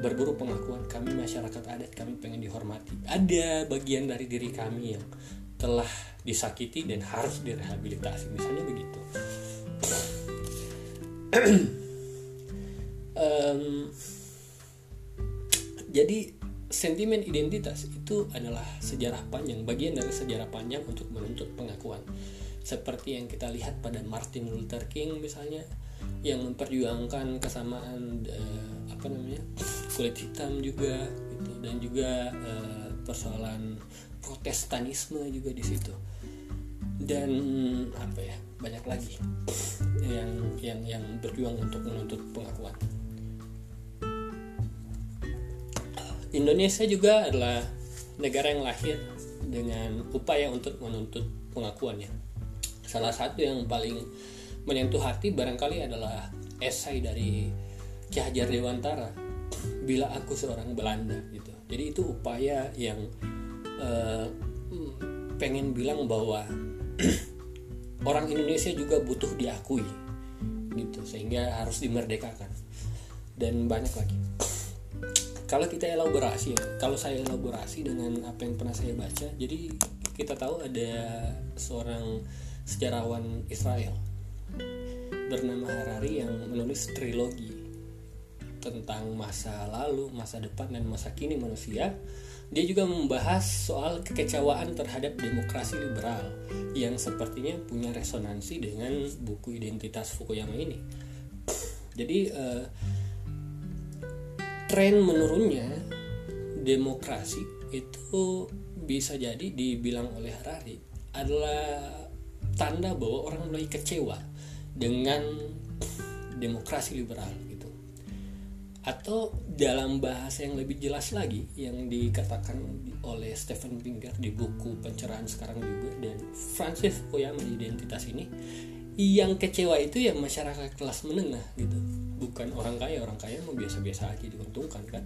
Speaker 1: berburu pengakuan kami masyarakat adat kami pengen dihormati. Ada bagian dari diri kami yang telah disakiti dan harus direhabilitasi. Misalnya begitu. *clears throat* Um, jadi sentimen identitas itu adalah sejarah panjang bagian dari sejarah panjang untuk menuntut pengakuan. Seperti yang kita lihat pada Martin Luther King misalnya yang memperjuangkan kesamaan uh, apa namanya kulit hitam juga gitu. Dan juga uh, persoalan protestanisme juga di situ. Dan apa ya banyak lagi yang yang yang berjuang untuk menuntut pengakuan Indonesia juga adalah negara yang lahir dengan upaya untuk menuntut pengakuannya salah satu yang paling menyentuh hati barangkali adalah esai dari Ki Hajar Dewantara bila aku seorang Belanda gitu. Jadi itu upaya yang uh, pengen bilang bahwa *clears throat* orang Indonesia juga butuh diakui gitu sehingga harus dimerdekakan. Dan banyak lagi kalau kita elaborasi ya kalau saya elaborasi dengan apa yang pernah saya baca jadi kita tahu ada seorang sejarawan Israel bernama Harari yang menulis trilogi tentang masa lalu, masa depan dan masa kini manusia. Dia juga membahas soal kekecewaan terhadap demokrasi liberal yang sepertinya punya resonansi dengan buku identitas Fukuyama ini. Jadi eh, tren menurunnya demokrasi itu bisa jadi dibilang oleh Harari adalah tanda bahwa orang mulai kecewa dengan demokrasi liberal atau dalam bahasa yang lebih jelas lagi yang dikatakan oleh Stephen Pinker di buku pencerahan sekarang juga dan Francis Fukuyama di identitas ini yang kecewa itu ya masyarakat kelas menengah gitu. Bukan orang kaya orang kaya mau biasa-biasa aja diuntungkan kan?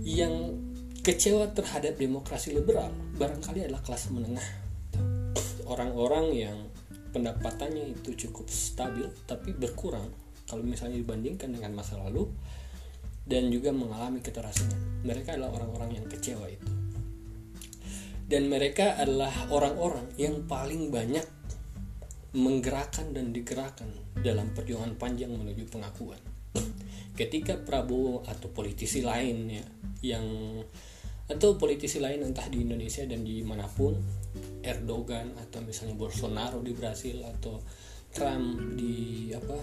Speaker 1: Yang kecewa terhadap demokrasi liberal barangkali adalah kelas menengah. Orang-orang yang pendapatannya itu cukup stabil tapi berkurang kalau misalnya dibandingkan dengan masa lalu dan juga mengalami keterasingan mereka adalah orang-orang yang kecewa itu. Dan mereka adalah orang-orang yang paling banyak menggerakkan dan digerakkan dalam perjuangan panjang menuju pengakuan. Ketika Prabowo atau politisi lain ya yang atau politisi lain entah di Indonesia dan di mana pun Erdogan atau misalnya Bolsonaro di Brasil atau Trump di apa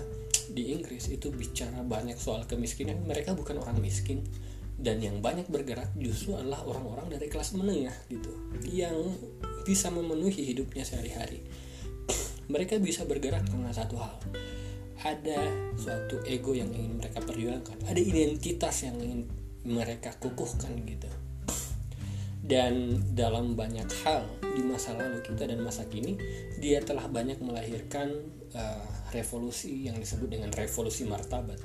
Speaker 1: di Inggris itu bicara banyak soal kemiskinan mereka bukan orang miskin. Dan yang banyak bergerak justru adalah orang-orang dari kelas menengah gitu yang bisa memenuhi hidupnya sehari-hari mereka bisa bergerak karena satu hal. Ada suatu ego yang ingin mereka perjuangkan. Ada identitas yang ingin mereka kukuhkan gitu. Dan dalam banyak hal di masa lalu kita dan masa kini dia telah banyak melahirkan uh, revolusi yang disebut dengan revolusi martabat.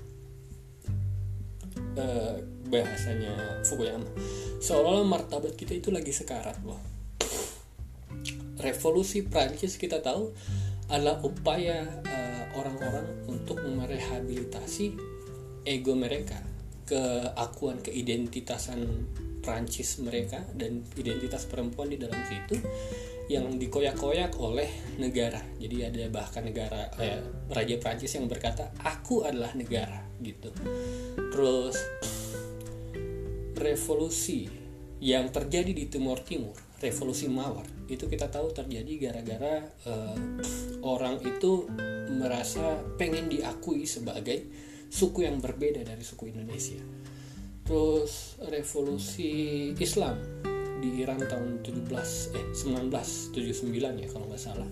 Speaker 1: Uh, bahasanya Fukuyama. Seolah-olah martabat kita itu lagi sekarat loh. Revolusi Prancis kita tahu adalah upaya uh, orang-orang untuk merehabilitasi ego mereka keakuan keidentitasan Prancis mereka dan identitas perempuan di dalam situ yang dikoyak-koyak oleh negara. Jadi ada bahkan negara eh, Raja Prancis yang berkata aku adalah negara gitu. Terus revolusi yang terjadi di Timur Timur, revolusi Mawar. Itu kita tahu terjadi gara-gara eh, orang itu merasa pengen diakui sebagai suku yang berbeda dari suku Indonesia. Terus revolusi Islam di Iran tahun 17 eh 1979 ya kalau nggak salah.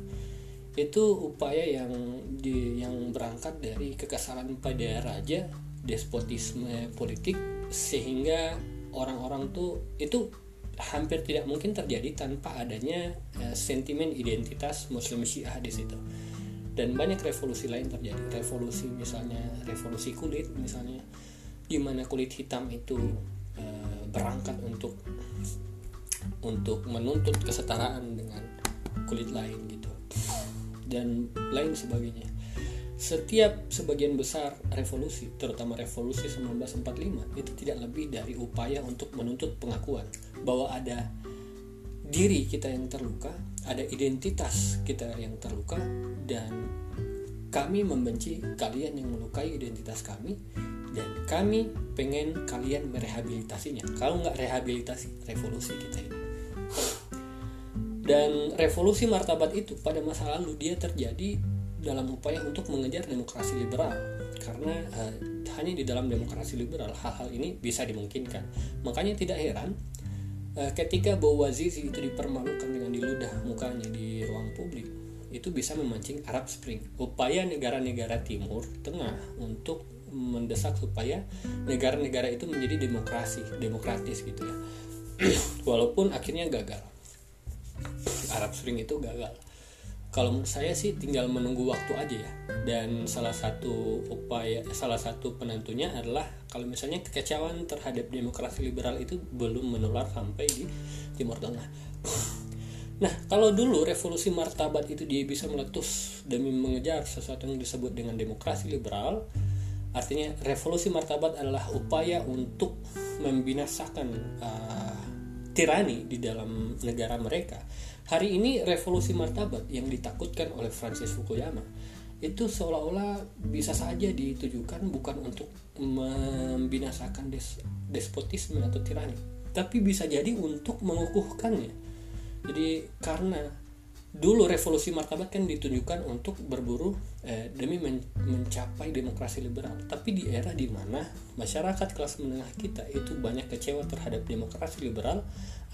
Speaker 1: Itu upaya yang di, yang berangkat dari kekesalan pada raja despotisme politik sehingga orang-orang tuh itu hampir tidak mungkin terjadi tanpa adanya eh, sentimen identitas Muslim Syiah di situ. Dan banyak revolusi lain terjadi. Revolusi misalnya revolusi kulit misalnya di mana kulit hitam itu e, berangkat untuk untuk menuntut kesetaraan dengan kulit lain gitu. Dan lain sebagainya setiap sebagian besar revolusi terutama revolusi 1945 itu tidak lebih dari upaya untuk menuntut pengakuan bahwa ada diri kita yang terluka ada identitas kita yang terluka dan kami membenci kalian yang melukai identitas kami dan kami pengen kalian merehabilitasinya. Kalau nggak rehabilitasi revolusi kita ini. Dan revolusi martabat itu pada masa lalu dia terjadi dalam upaya untuk mengejar demokrasi liberal. Karena uh, hanya di dalam demokrasi liberal hal-hal ini bisa dimungkinkan. Makanya tidak heran uh, ketika Bouazizi itu dipermalukan dengan diludah mukanya di ruang publik itu bisa memancing Arab Spring. Upaya negara-negara Timur Tengah untuk mendesak supaya negara-negara itu menjadi demokrasi demokratis gitu ya. *clears throat* Walaupun akhirnya gagal. Arab Spring itu gagal kalau menurut saya sih tinggal menunggu waktu aja ya dan salah satu upaya salah satu penentunya adalah kalau misalnya kekecewaan terhadap demokrasi liberal itu belum menular sampai di Timur Tengah *laughs* Nah, kalau dulu revolusi martabat itu dia bisa meletus demi mengejar sesuatu yang disebut dengan demokrasi liberal, Artinya revolusi martabat adalah upaya untuk membinasakan uh, tirani di dalam negara mereka. Hari ini revolusi martabat yang ditakutkan oleh Francis Fukuyama itu seolah-olah bisa saja ditujukan bukan untuk membinasakan des despotisme atau tirani tapi bisa jadi untuk mengukuhkannya. Jadi karena dulu revolusi martabat kan ditunjukkan untuk berburu eh, demi men mencapai demokrasi liberal. Tapi di era di mana masyarakat kelas menengah kita itu banyak kecewa terhadap demokrasi liberal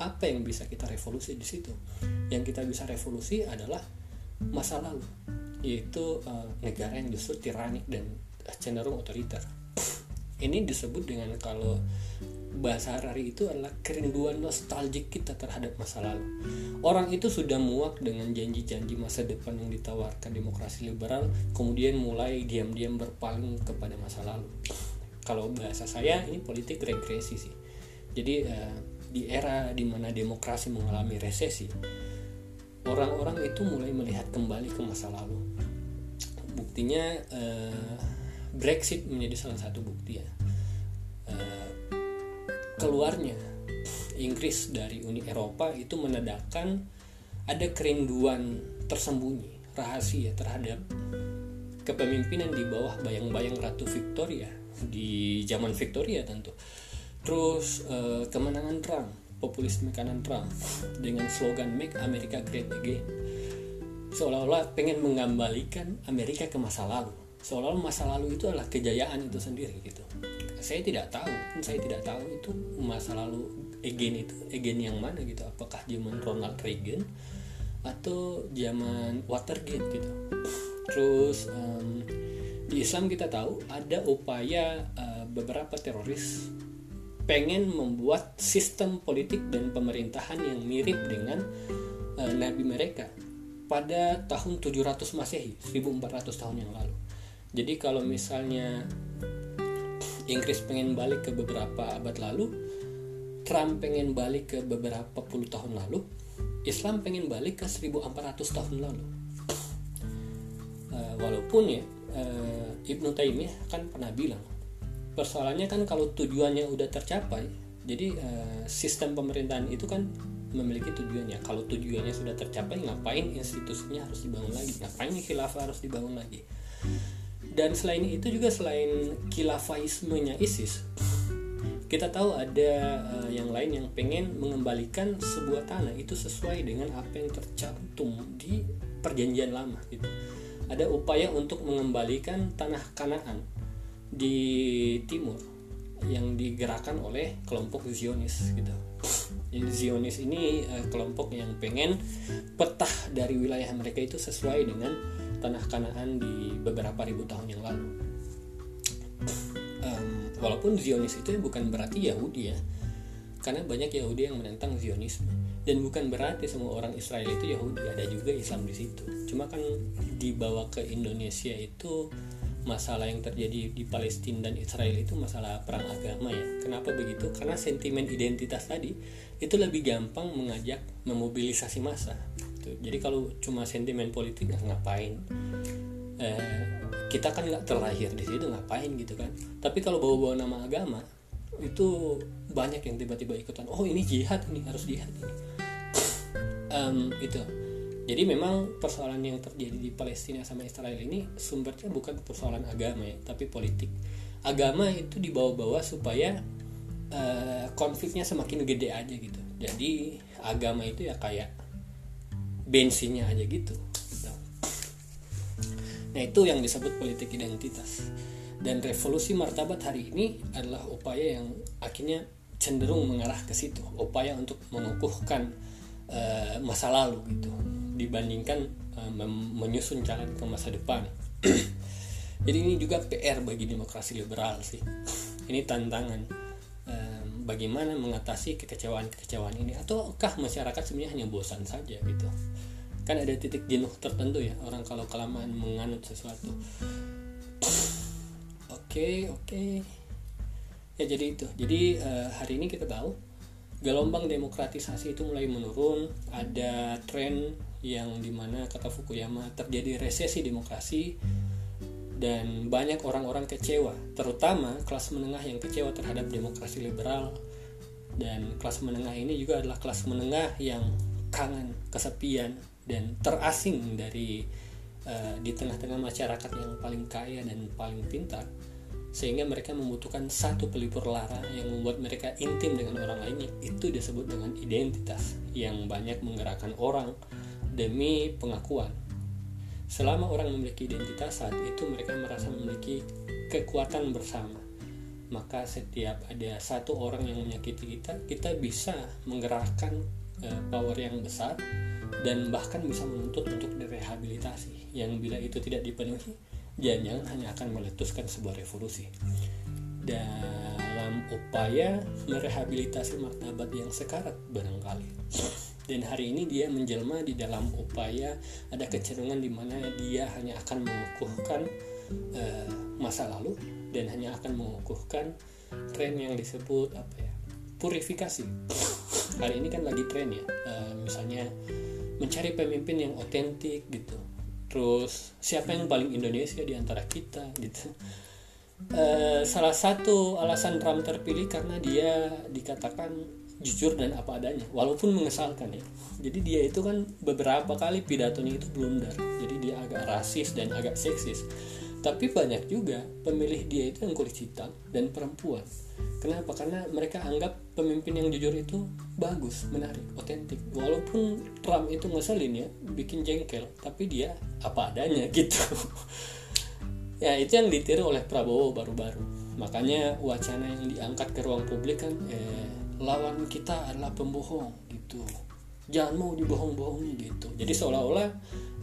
Speaker 1: apa yang bisa kita revolusi di situ yang kita bisa revolusi adalah masa lalu yaitu eh, negara yang justru tiranik dan cenderung otoriter ini disebut dengan kalau bahasa Harari itu adalah kerinduan nostalgia kita terhadap masa lalu. Orang itu sudah muak dengan janji-janji masa depan yang ditawarkan demokrasi liberal, kemudian mulai diam-diam berpaling kepada masa lalu. Kalau bahasa saya ini politik regresi sih. Jadi eh, di era di mana demokrasi mengalami resesi, orang-orang itu mulai melihat kembali ke masa lalu. Buktinya eh, Brexit menjadi salah satu bukti ya keluarnya Inggris dari Uni Eropa itu menandakan ada kerinduan tersembunyi rahasia terhadap kepemimpinan di bawah bayang-bayang Ratu Victoria di zaman Victoria tentu. Terus eh, kemenangan Trump, populisme kanan Trump dengan slogan Make America Great Again. Seolah-olah pengen mengembalikan Amerika ke masa lalu. Seolah-olah masa lalu itu adalah kejayaan itu sendiri gitu saya tidak tahu saya tidak tahu itu masa lalu Egen itu Egen yang mana gitu apakah zaman Ronald Reagan atau zaman Watergate gitu terus um, di Islam kita tahu ada upaya uh, beberapa teroris pengen membuat sistem politik dan pemerintahan yang mirip dengan uh, nabi mereka pada tahun 700 Masehi 1400 tahun yang lalu. Jadi kalau misalnya Inggris pengen balik ke beberapa abad lalu Trump pengen balik ke beberapa puluh tahun lalu Islam pengen balik ke 1400 tahun lalu. Uh, walaupun ya uh, Ibnu Taimiyah kan pernah bilang persoalannya kan kalau tujuannya udah tercapai jadi uh, sistem pemerintahan itu kan memiliki tujuannya. Kalau tujuannya sudah tercapai ngapain institusinya harus dibangun lagi? Ngapain khilafah harus dibangun lagi? Dan selain itu juga selain kilafaismenya ISIS kita tahu ada uh, yang lain yang pengen mengembalikan sebuah tanah itu sesuai dengan apa yang tercantum di perjanjian lama gitu. Ada upaya untuk mengembalikan tanah Kanaan di timur yang digerakkan oleh kelompok Zionis gitu. Jadi Zionis ini uh, kelompok yang pengen petah dari wilayah mereka itu sesuai dengan tanah Kanaan di beberapa ribu tahun yang lalu. Um, walaupun Zionis itu bukan berarti Yahudi ya, karena banyak Yahudi yang menentang Zionisme dan bukan berarti semua orang Israel itu Yahudi, ada juga Islam di situ. Cuma kan dibawa ke Indonesia itu masalah yang terjadi di Palestina dan Israel itu masalah perang agama ya. Kenapa begitu? Karena sentimen identitas tadi itu lebih gampang mengajak memobilisasi massa. Jadi kalau cuma sentimen politik nggak ngapain? Eh, kita kan nggak terlahir di situ ngapain gitu kan? Tapi kalau bawa-bawa nama agama itu banyak yang tiba-tiba ikutan oh ini jihad ini harus jihad um, itu jadi memang persoalan yang terjadi di Palestina sama Israel ini sumbernya bukan persoalan agama ya tapi politik. Agama itu dibawa-bawa supaya uh, konfliknya semakin gede aja gitu. Jadi agama itu ya kayak bensinnya aja gitu. Nah. Itu yang disebut politik identitas. Dan revolusi martabat hari ini adalah upaya yang akhirnya cenderung mengarah ke situ. Upaya untuk mengukuhkan uh, masa lalu gitu dibandingkan uh, menyusun jalan ke masa depan. *clears throat* Jadi ini juga PR bagi demokrasi liberal sih. *clears throat* Ini tantangan. Uh, bagaimana mengatasi kekecewaan-kekecewaan ini? Ataukah masyarakat sebenarnya hanya bosan saja gitu? Kan ada titik jenuh tertentu ya orang kalau kelamaan menganut sesuatu. *clears throat* Oke oke. Okay. ya jadi itu. Jadi uh, hari ini kita tahu gelombang demokratisasi itu mulai menurun ada tren yang di mana kata Fukuyama terjadi resesi demokrasi dan banyak orang-orang kecewa terutama kelas menengah yang kecewa terhadap demokrasi liberal. Dan kelas menengah ini juga adalah kelas menengah yang kangen kesepian dan terasing dari uh, di tengah-tengah masyarakat yang paling kaya dan paling pintar sehingga mereka membutuhkan satu pelipur lara yang membuat mereka intim dengan orang lainnya. Itu disebut dengan identitas yang banyak menggerakkan orang demi pengakuan. Selama orang memiliki identitas saat itu mereka merasa memiliki kekuatan bersama. Maka setiap ada satu orang yang menyakiti kita kita bisa menggerakkan uh, power yang besar dan bahkan bisa menuntut untuk direhabilitasi. Yang bila itu tidak dipenuhi jangan hanya akan meletuskan sebuah revolusi. Dalam upaya merehabilitasi martabat yang sekarat barangkali dan hari ini dia menjelma di dalam upaya ada kecenderungan di mana dia hanya akan mengukuhkan uh, masa lalu dan hanya akan mengukuhkan tren yang disebut apa ya purifikasi. Hari ini kan lagi tren ya uh, misalnya mencari pemimpin yang otentik gitu. Terus siapa yang paling Indonesia di antara kita gitu. Uh, salah satu alasan Trump terpilih karena dia dikatakan jujur dan apa adanya walaupun mengesalkan ya. Jadi dia itu kan beberapa kali pidatonya itu blunder. Jadi dia agak rasis dan agak seksis. Tapi banyak juga pemilih dia itu yang kulit hitam dan perempuan. Kenapa? Karena mereka anggap pemimpin yang jujur itu bagus menarik otentik. Walaupun Trump itu ngeselin ya bikin jengkel tapi dia apa adanya *laughs* gitu. Ya itu yang ditiru oleh Prabowo baru-baru. Makanya wacana yang diangkat ke ruang publik kan eh, lawan kita adalah pembohong gitu. Jangan mau dibohong-bohongi gitu. Jadi seolah-olah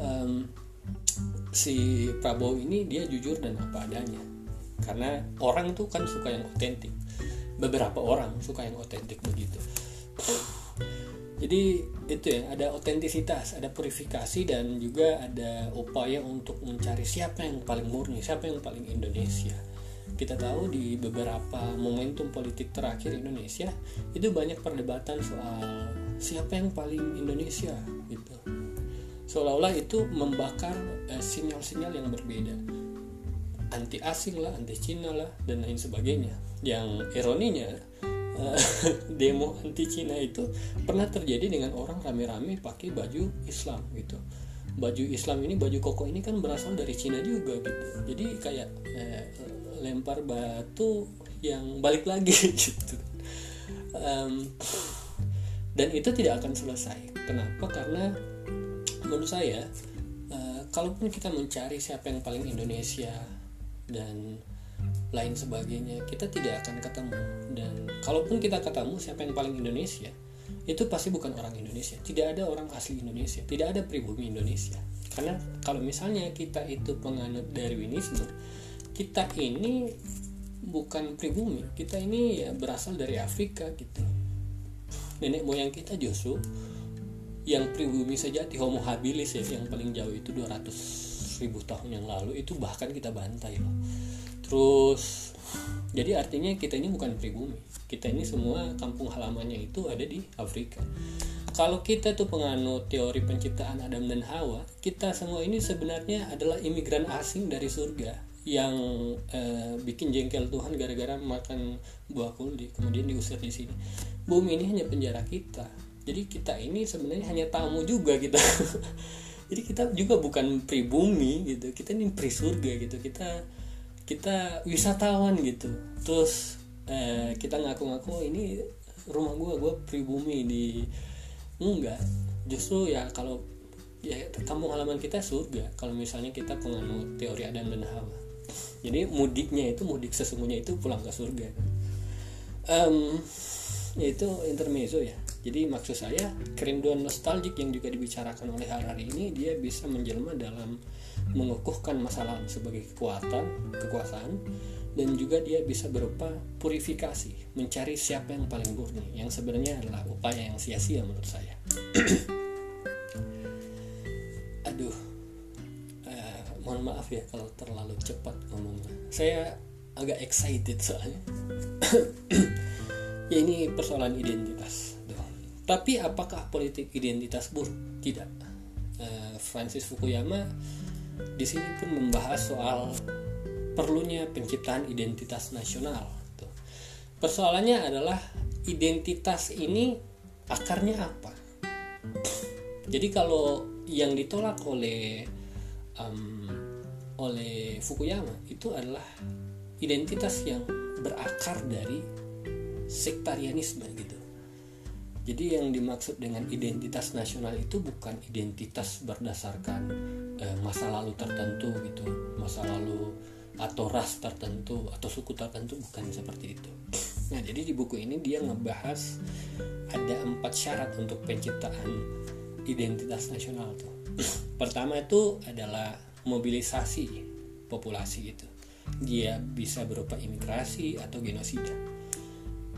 Speaker 1: um, si Prabowo ini dia jujur dan apa adanya. Karena orang tuh kan suka yang otentik. Beberapa orang suka yang otentik begitu. Jadi itu ya ada otentisitas ada purifikasi dan juga ada upaya untuk mencari siapa yang paling murni siapa yang paling Indonesia kita tahu di beberapa momentum politik terakhir Indonesia itu banyak perdebatan soal siapa yang paling Indonesia gitu. Seolah-olah itu membakar eh, sinyal-sinyal yang berbeda. Anti asing lah anti Cina lah dan lain sebagainya. Yang ironinya *laughs* demo anti Cina itu pernah terjadi dengan orang rame-rame pakai baju Islam gitu. Baju Islam ini baju koko ini kan berasal dari Cina juga gitu. Jadi kayak eh, lempar batu yang balik lagi *laughs* gitu. Um, dan itu tidak akan selesai. Kenapa? Karena menurut saya uh, kalaupun kita mencari siapa yang paling Indonesia dan lain sebagainya kita tidak akan ketemu. Dan kalaupun kita ketemu siapa yang paling Indonesia itu pasti bukan orang Indonesia. Tidak ada orang asli Indonesia. Tidak ada pribumi Indonesia. Karena kalau misalnya kita itu penganut Darwinisme kita ini bukan pribumi kita ini ya berasal dari Afrika gitu. Nenek moyang kita justru yang pribumi sejati Homo habilis ya yang paling jauh itu 200 ribu tahun yang lalu itu bahkan kita bantai loh. Terus jadi artinya kita ini bukan pribumi. Kita ini semua kampung halamannya itu ada di Afrika. Kalau kita tuh penganut teori penciptaan Adam dan Hawa kita semua ini sebenarnya adalah imigran asing dari surga yang eh, bikin jengkel Tuhan gara-gara makan buah kuldi kemudian diusir di sini. Bumi ini hanya penjara kita. Jadi kita ini sebenarnya hanya tamu juga kita. *laughs* Jadi kita juga bukan pribumi gitu. Kita ini pri surga gitu. Kita kita wisatawan gitu. Terus eh, kita ngaku-ngaku ini rumah gue gue pribumi di enggak. Justru ya kalau ya kampung halaman kita surga. Kalau misalnya kita penganut teori Adam dan Hawa jadi mudiknya itu mudik sesungguhnya itu pulang ke surga um, itu intermezzo ya jadi maksud saya kerinduan nostalgik yang juga dibicarakan oleh Harari ini dia bisa menjelma dalam mengukuhkan masa lalu sebagai kekuatan, kekuasaan, dan juga dia bisa berupa purifikasi, mencari siapa yang paling murni, yang sebenarnya adalah upaya yang sia-sia menurut saya. *clears throat* mohon maaf ya kalau terlalu cepat ngomongnya. Saya agak excited soalnya. *coughs* ya ini persoalan identitas. Tapi apakah politik identitas buruk? Tidak. Uh, Francis Fukuyama di sini pun membahas soal perlunya penciptaan identitas nasional. Persoalannya adalah identitas ini akarnya apa? *coughs* Jadi kalau yang ditolak oleh um, oleh Fukuyama itu adalah identitas yang berakar dari sektarianisme gitu. Jadi yang dimaksud dengan identitas nasional itu bukan identitas berdasarkan uh, masa lalu tertentu gitu, masa lalu atau ras tertentu atau suku tertentu bukan seperti itu. Nah jadi di buku ini dia ngebahas ada empat syarat untuk penciptaan identitas nasional tuh. Pertama itu adalah mobilisasi populasi itu. Dia bisa berupa imigrasi atau genosida.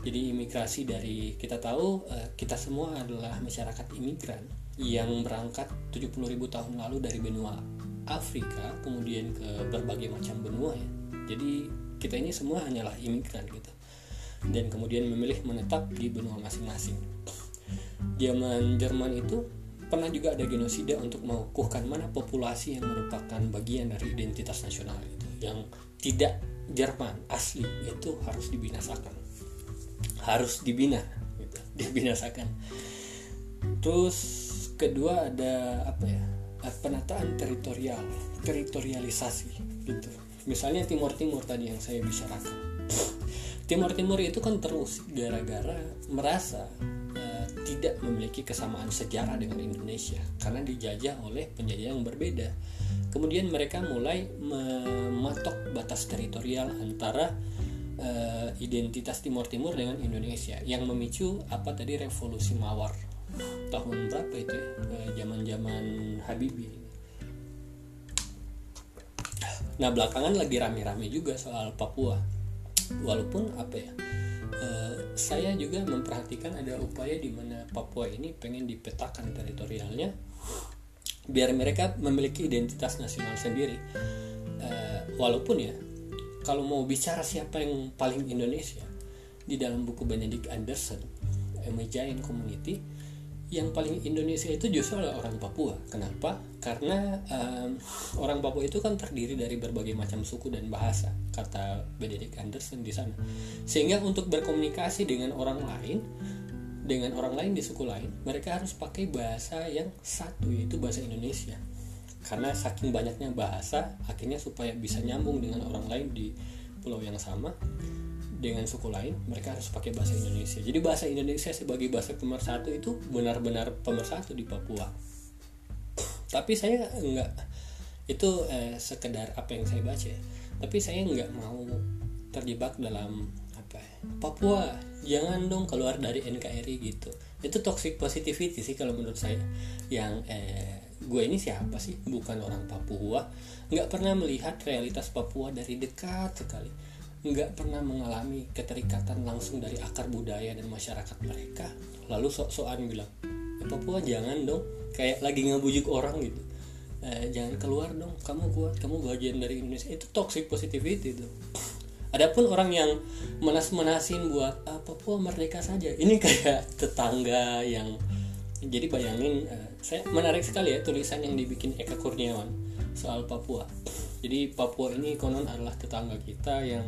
Speaker 1: Jadi imigrasi dari kita tahu eh, kita semua adalah masyarakat imigran yang berangkat 70.000 tahun lalu dari benua Afrika kemudian ke berbagai macam benua ya jadi kita ini semua hanyalah imigran gitu dan kemudian memilih menetap di benua masing-masing zaman Jerman itu pernah juga ada genosida untuk mengukuhkan mana populasi yang merupakan bagian dari identitas nasional itu yang tidak Jerman asli itu harus dibinasakan harus dibina gitu *laughs* dibinasakan terus kedua ada apa ya penataan teritorial, teritorialisasi gitu. Misalnya Timur Timur tadi yang saya bicarakan. Timur Timur itu kan terus gara-gara merasa tidak memiliki kesamaan sejarah dengan Indonesia karena dijajah oleh penjajah yang berbeda. Kemudian mereka mulai mematok batas teritorial antara uh, identitas Timur Timur dengan Indonesia yang memicu apa tadi revolusi Mawar. Tahun berapa itu ya? Zaman zaman Habibie. Nah belakangan lagi rame-rame juga soal Papua. Walaupun apa ya uh, saya juga memperhatikan ada upaya di mana Papua ini pengen dipetakan teritorialnya biar mereka memiliki identitas nasional sendiri. Uh, walaupun ya kalau mau bicara siapa yang paling Indonesia di dalam buku Benedict Anderson Giant Community yang paling Indonesia itu justru adalah orang Papua. Kenapa? Karena um, orang Papua itu kan terdiri dari berbagai macam suku dan bahasa, kata Benedict Anderson di sana. Sehingga untuk berkomunikasi dengan orang lain, dengan orang lain di suku lain, mereka harus pakai bahasa yang satu, yaitu bahasa Indonesia. Karena saking banyaknya bahasa, akhirnya supaya bisa nyambung dengan orang lain di pulau yang sama, dengan suku lain mereka harus pakai bahasa Indonesia. Jadi bahasa Indonesia sebagai bahasa pemersatu itu benar-benar pemersatu di Papua. Tapi saya enggak itu eh, sekedar apa yang saya baca. Tapi saya nggak mau terjebak dalam apa ya, Papua. Jangan dong keluar dari NKRI gitu. Itu toxic positivity sih kalau menurut saya. Yang eh, gue ini siapa sih? Bukan orang Papua. Nggak pernah melihat realitas Papua dari dekat sekali nggak pernah mengalami keterikatan langsung dari akar budaya dan masyarakat mereka. Lalu sok-sokan bilang ya Papua jangan dong kayak lagi ngebujuk orang gitu. Eh, jangan keluar dong kamu kuat kamu bagian dari Indonesia. Itu toxic positivity itu. Adapun orang yang menas-menasin buat ah, Papua merdeka saja. Ini kayak tetangga yang jadi bayangin uh, saya menarik sekali ya tulisan yang dibikin Eka Kurniawan soal Papua. Jadi Papua ini konon adalah tetangga kita yang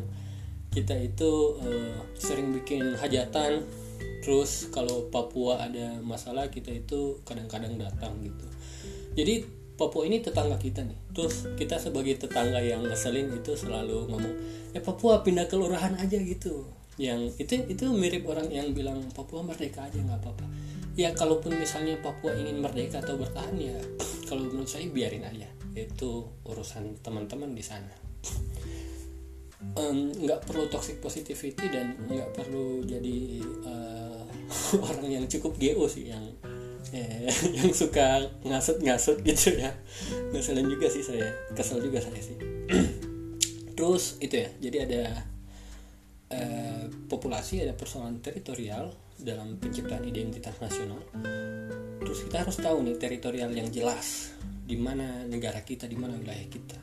Speaker 1: kita itu uh, sering bikin hajatan. Terus kalau Papua ada masalah kita itu kadang-kadang datang gitu. Jadi Papua ini tetangga kita nih. Terus kita sebagai tetangga yang ngeselin itu selalu ngomong eh Papua pindah ke lurahan aja gitu. Yang itu itu mirip orang yang bilang Papua merdeka aja nggak apa-apa. Ya kalaupun misalnya Papua ingin merdeka atau bertahan ya *sniffs* kalau menurut saya biarin aja. Itu urusan teman-teman di sana nggak um, perlu toxic positivity dan nggak perlu jadi uh, *laughs* orang yang cukup geo sih yang eh, *laughs* yang suka ngasut-ngasut gitu ya. Ngeselin juga sih saya kesel juga saya sih. *clears throat* Terus itu ya jadi ada uh, populasi ada persoalan teritorial dalam penciptaan identitas nasional. Terus kita harus tahu nih teritorial yang jelas di mana negara kita di mana wilayah kita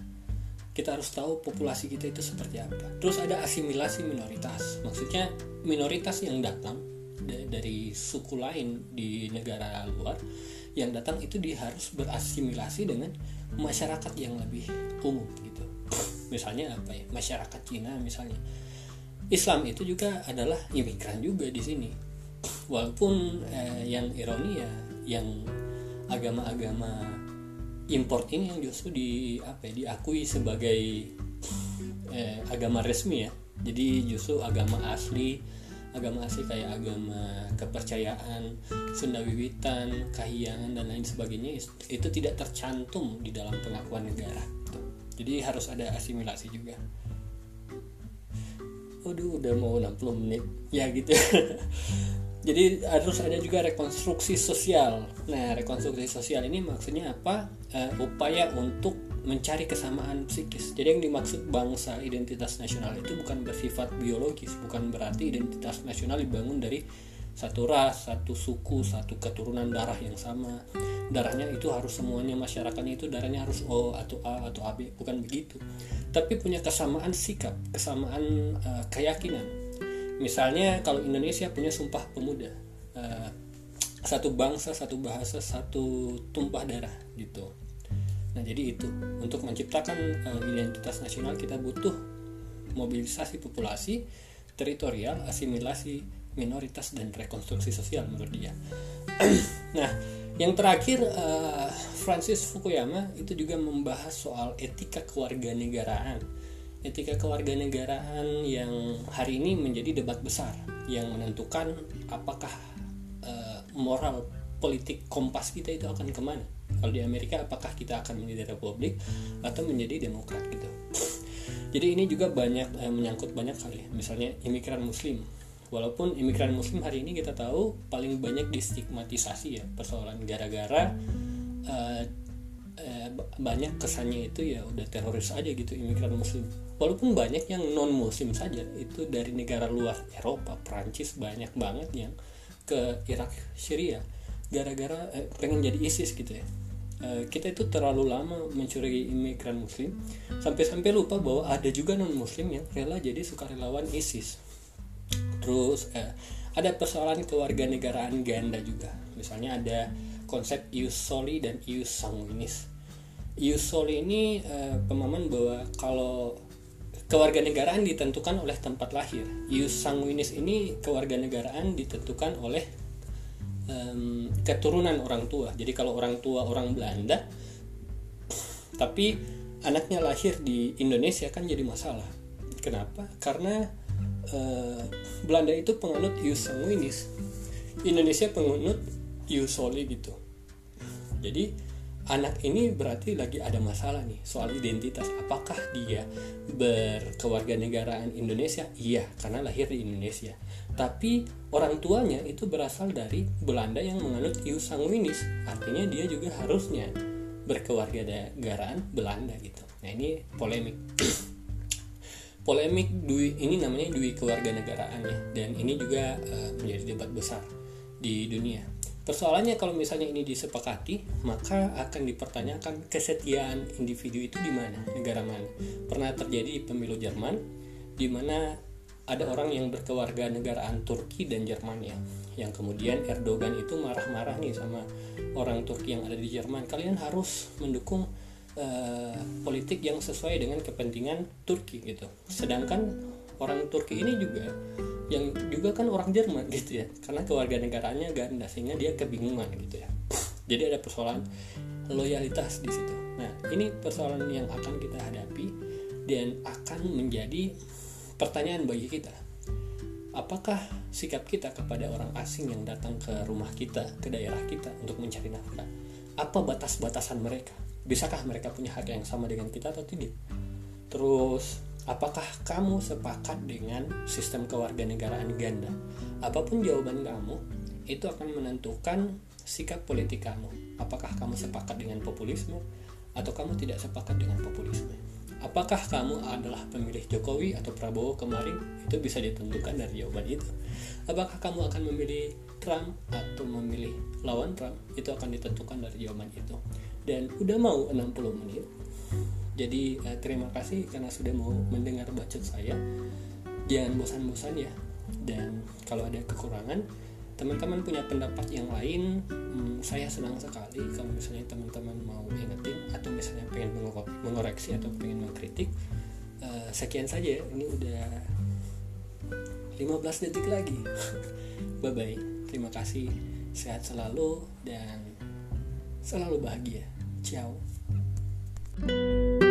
Speaker 1: kita harus tahu populasi kita itu seperti apa. Terus ada asimilasi minoritas, maksudnya minoritas yang datang dari suku lain di negara luar yang datang itu dia harus berasimilasi dengan masyarakat yang lebih umum gitu. Misalnya apa ya? Masyarakat Cina misalnya. Islam itu juga adalah imigran juga di sini. Walaupun eh, yang ironi ya yang agama-agama import ini yang justru di apa ya, diakui sebagai eh, agama resmi ya. Jadi justru agama asli agama asli kayak agama kepercayaan Sunda Wiwitan dan lain sebagainya itu tidak tercantum di dalam pengakuan negara gitu. jadi harus ada asimilasi juga. Waduh udah mau 60 menit. Ya gitu *laughs* jadi harus ada juga rekonstruksi sosial nah rekonstruksi sosial ini maksudnya apa uh, upaya untuk mencari kesamaan psikis jadi yang dimaksud bangsa identitas nasional itu bukan bersifat biologis bukan berarti identitas nasional dibangun dari satu ras, satu suku, satu keturunan darah yang sama. Darahnya itu harus semuanya masyarakatnya itu darahnya harus O atau A atau AB, bukan begitu. Tapi punya kesamaan sikap, kesamaan uh, keyakinan misalnya kalau Indonesia punya sumpah pemuda uh, satu bangsa satu bahasa satu tumpah darah gitu. Nah jadi itu untuk menciptakan uh, identitas nasional kita butuh mobilisasi populasi teritorial asimilasi minoritas dan rekonstruksi sosial menurut dia. *clears throat* Nah yang terakhir uh, Francis Fukuyama itu juga membahas soal etika kewarganegaraan etika kewarganegaraan yang hari ini menjadi debat besar yang menentukan apakah uh, moral politik kompas kita itu akan ke mana. Kalau di Amerika apakah kita akan menjadi republik atau menjadi demokrat gitu. Jadi ini juga banyak uh, menyangkut banyak kali misalnya imigran muslim. Walaupun imigran muslim hari ini kita tahu paling banyak distigmatisasi ya persoalan gara-gara uh, banyak kesannya itu ya udah teroris aja gitu imigran muslim walaupun banyak yang non muslim saja itu dari negara luar Eropa Prancis banyak banget yang ke Irak Syria. Gara-gara eh, pengen jadi ISIS gitu ya. Eh, kita itu terlalu lama mencurigai imigran muslim sampai-sampai lupa bahwa ada juga non muslim yang rela jadi sukarelawan ISIS. Terus eh, ada persoalan kewarganegaraan ganda juga. Misalnya ada konsep ius soli dan ius sanguinis. Ius soli ini eh, pemahaman bahwa kalau kewarganegaraan ditentukan oleh tempat lahir. Ius sanguinis ini kewarganegaraan ditentukan oleh um, keturunan orang tua. Jadi kalau orang tua orang Belanda, tapi anaknya lahir di Indonesia kan jadi masalah. Kenapa? Karena uh, Belanda itu penganut ius sanguinis, Indonesia penganut ius soli gitu. Jadi anak ini berarti lagi ada masalah nih soal identitas. Apakah dia berkewarganegaraan Indonesia? Iya karena lahir di Indonesia. Tapi orang tuanya itu berasal dari Belanda yang menganut ius sanguinis artinya dia juga harusnya berkewarganegaraan Belanda gitu. Nah ini polemik. *clears throat* Polemik dui ini namanya dui kewarganegaraan ya dan ini juga uh, menjadi debat besar di dunia Persoalannya kalau misalnya ini disepakati, maka akan dipertanyakan kesetiaan individu itu di mana, negara mana. Pernah terjadi di pemilu Jerman, di mana ada orang yang berkeluarga negaraan Turki dan Jerman ya, yang kemudian Erdogan itu marah-marah nih sama orang Turki yang ada di Jerman. Kalian harus mendukung uh, politik yang sesuai dengan kepentingan Turki gitu. Sedangkan orang Turki ini juga yang juga kan orang Jerman gitu ya. Karena kewarganegaraannya ganda sehingga dia kebingungan gitu ya. Jadi ada persoalan loyalitas di situ. Nah ini persoalan yang akan kita hadapi dan akan menjadi pertanyaan bagi kita. Apakah sikap kita kepada orang asing yang datang ke rumah kita ke daerah kita untuk mencari nafkah? Apa batas-batasan mereka? Bisakah mereka punya hak yang sama dengan kita atau tidak? Terus Apakah kamu sepakat dengan sistem kewarganegaraan ganda? Apa pun jawaban kamu, itu akan menentukan sikap politik kamu. Apakah kamu sepakat dengan populisme atau kamu tidak sepakat dengan populisme? Apakah kamu adalah pemilih Jokowi atau Prabowo kemarin? Itu bisa ditentukan dari jawaban itu. Apakah kamu akan memilih Trump atau memilih lawan Trump? Itu akan ditentukan dari jawaban itu. Dan udah mau 60 menit jadi uh, terima kasih karena sudah mau mendengar bacot saya. Jangan bosan-bosan ya. Dan kalau ada kekurangan teman-teman punya pendapat yang lain hmm, saya senang sekali kalau misalnya teman-teman mau ingetin atau misalnya pengen mengoreksi atau pengen mengkritik uh, sekian saja. Ini udah 15 detik lagi. *laughs* Bye bye terima kasih. Sehat selalu dan selalu bahagia. Ciao. you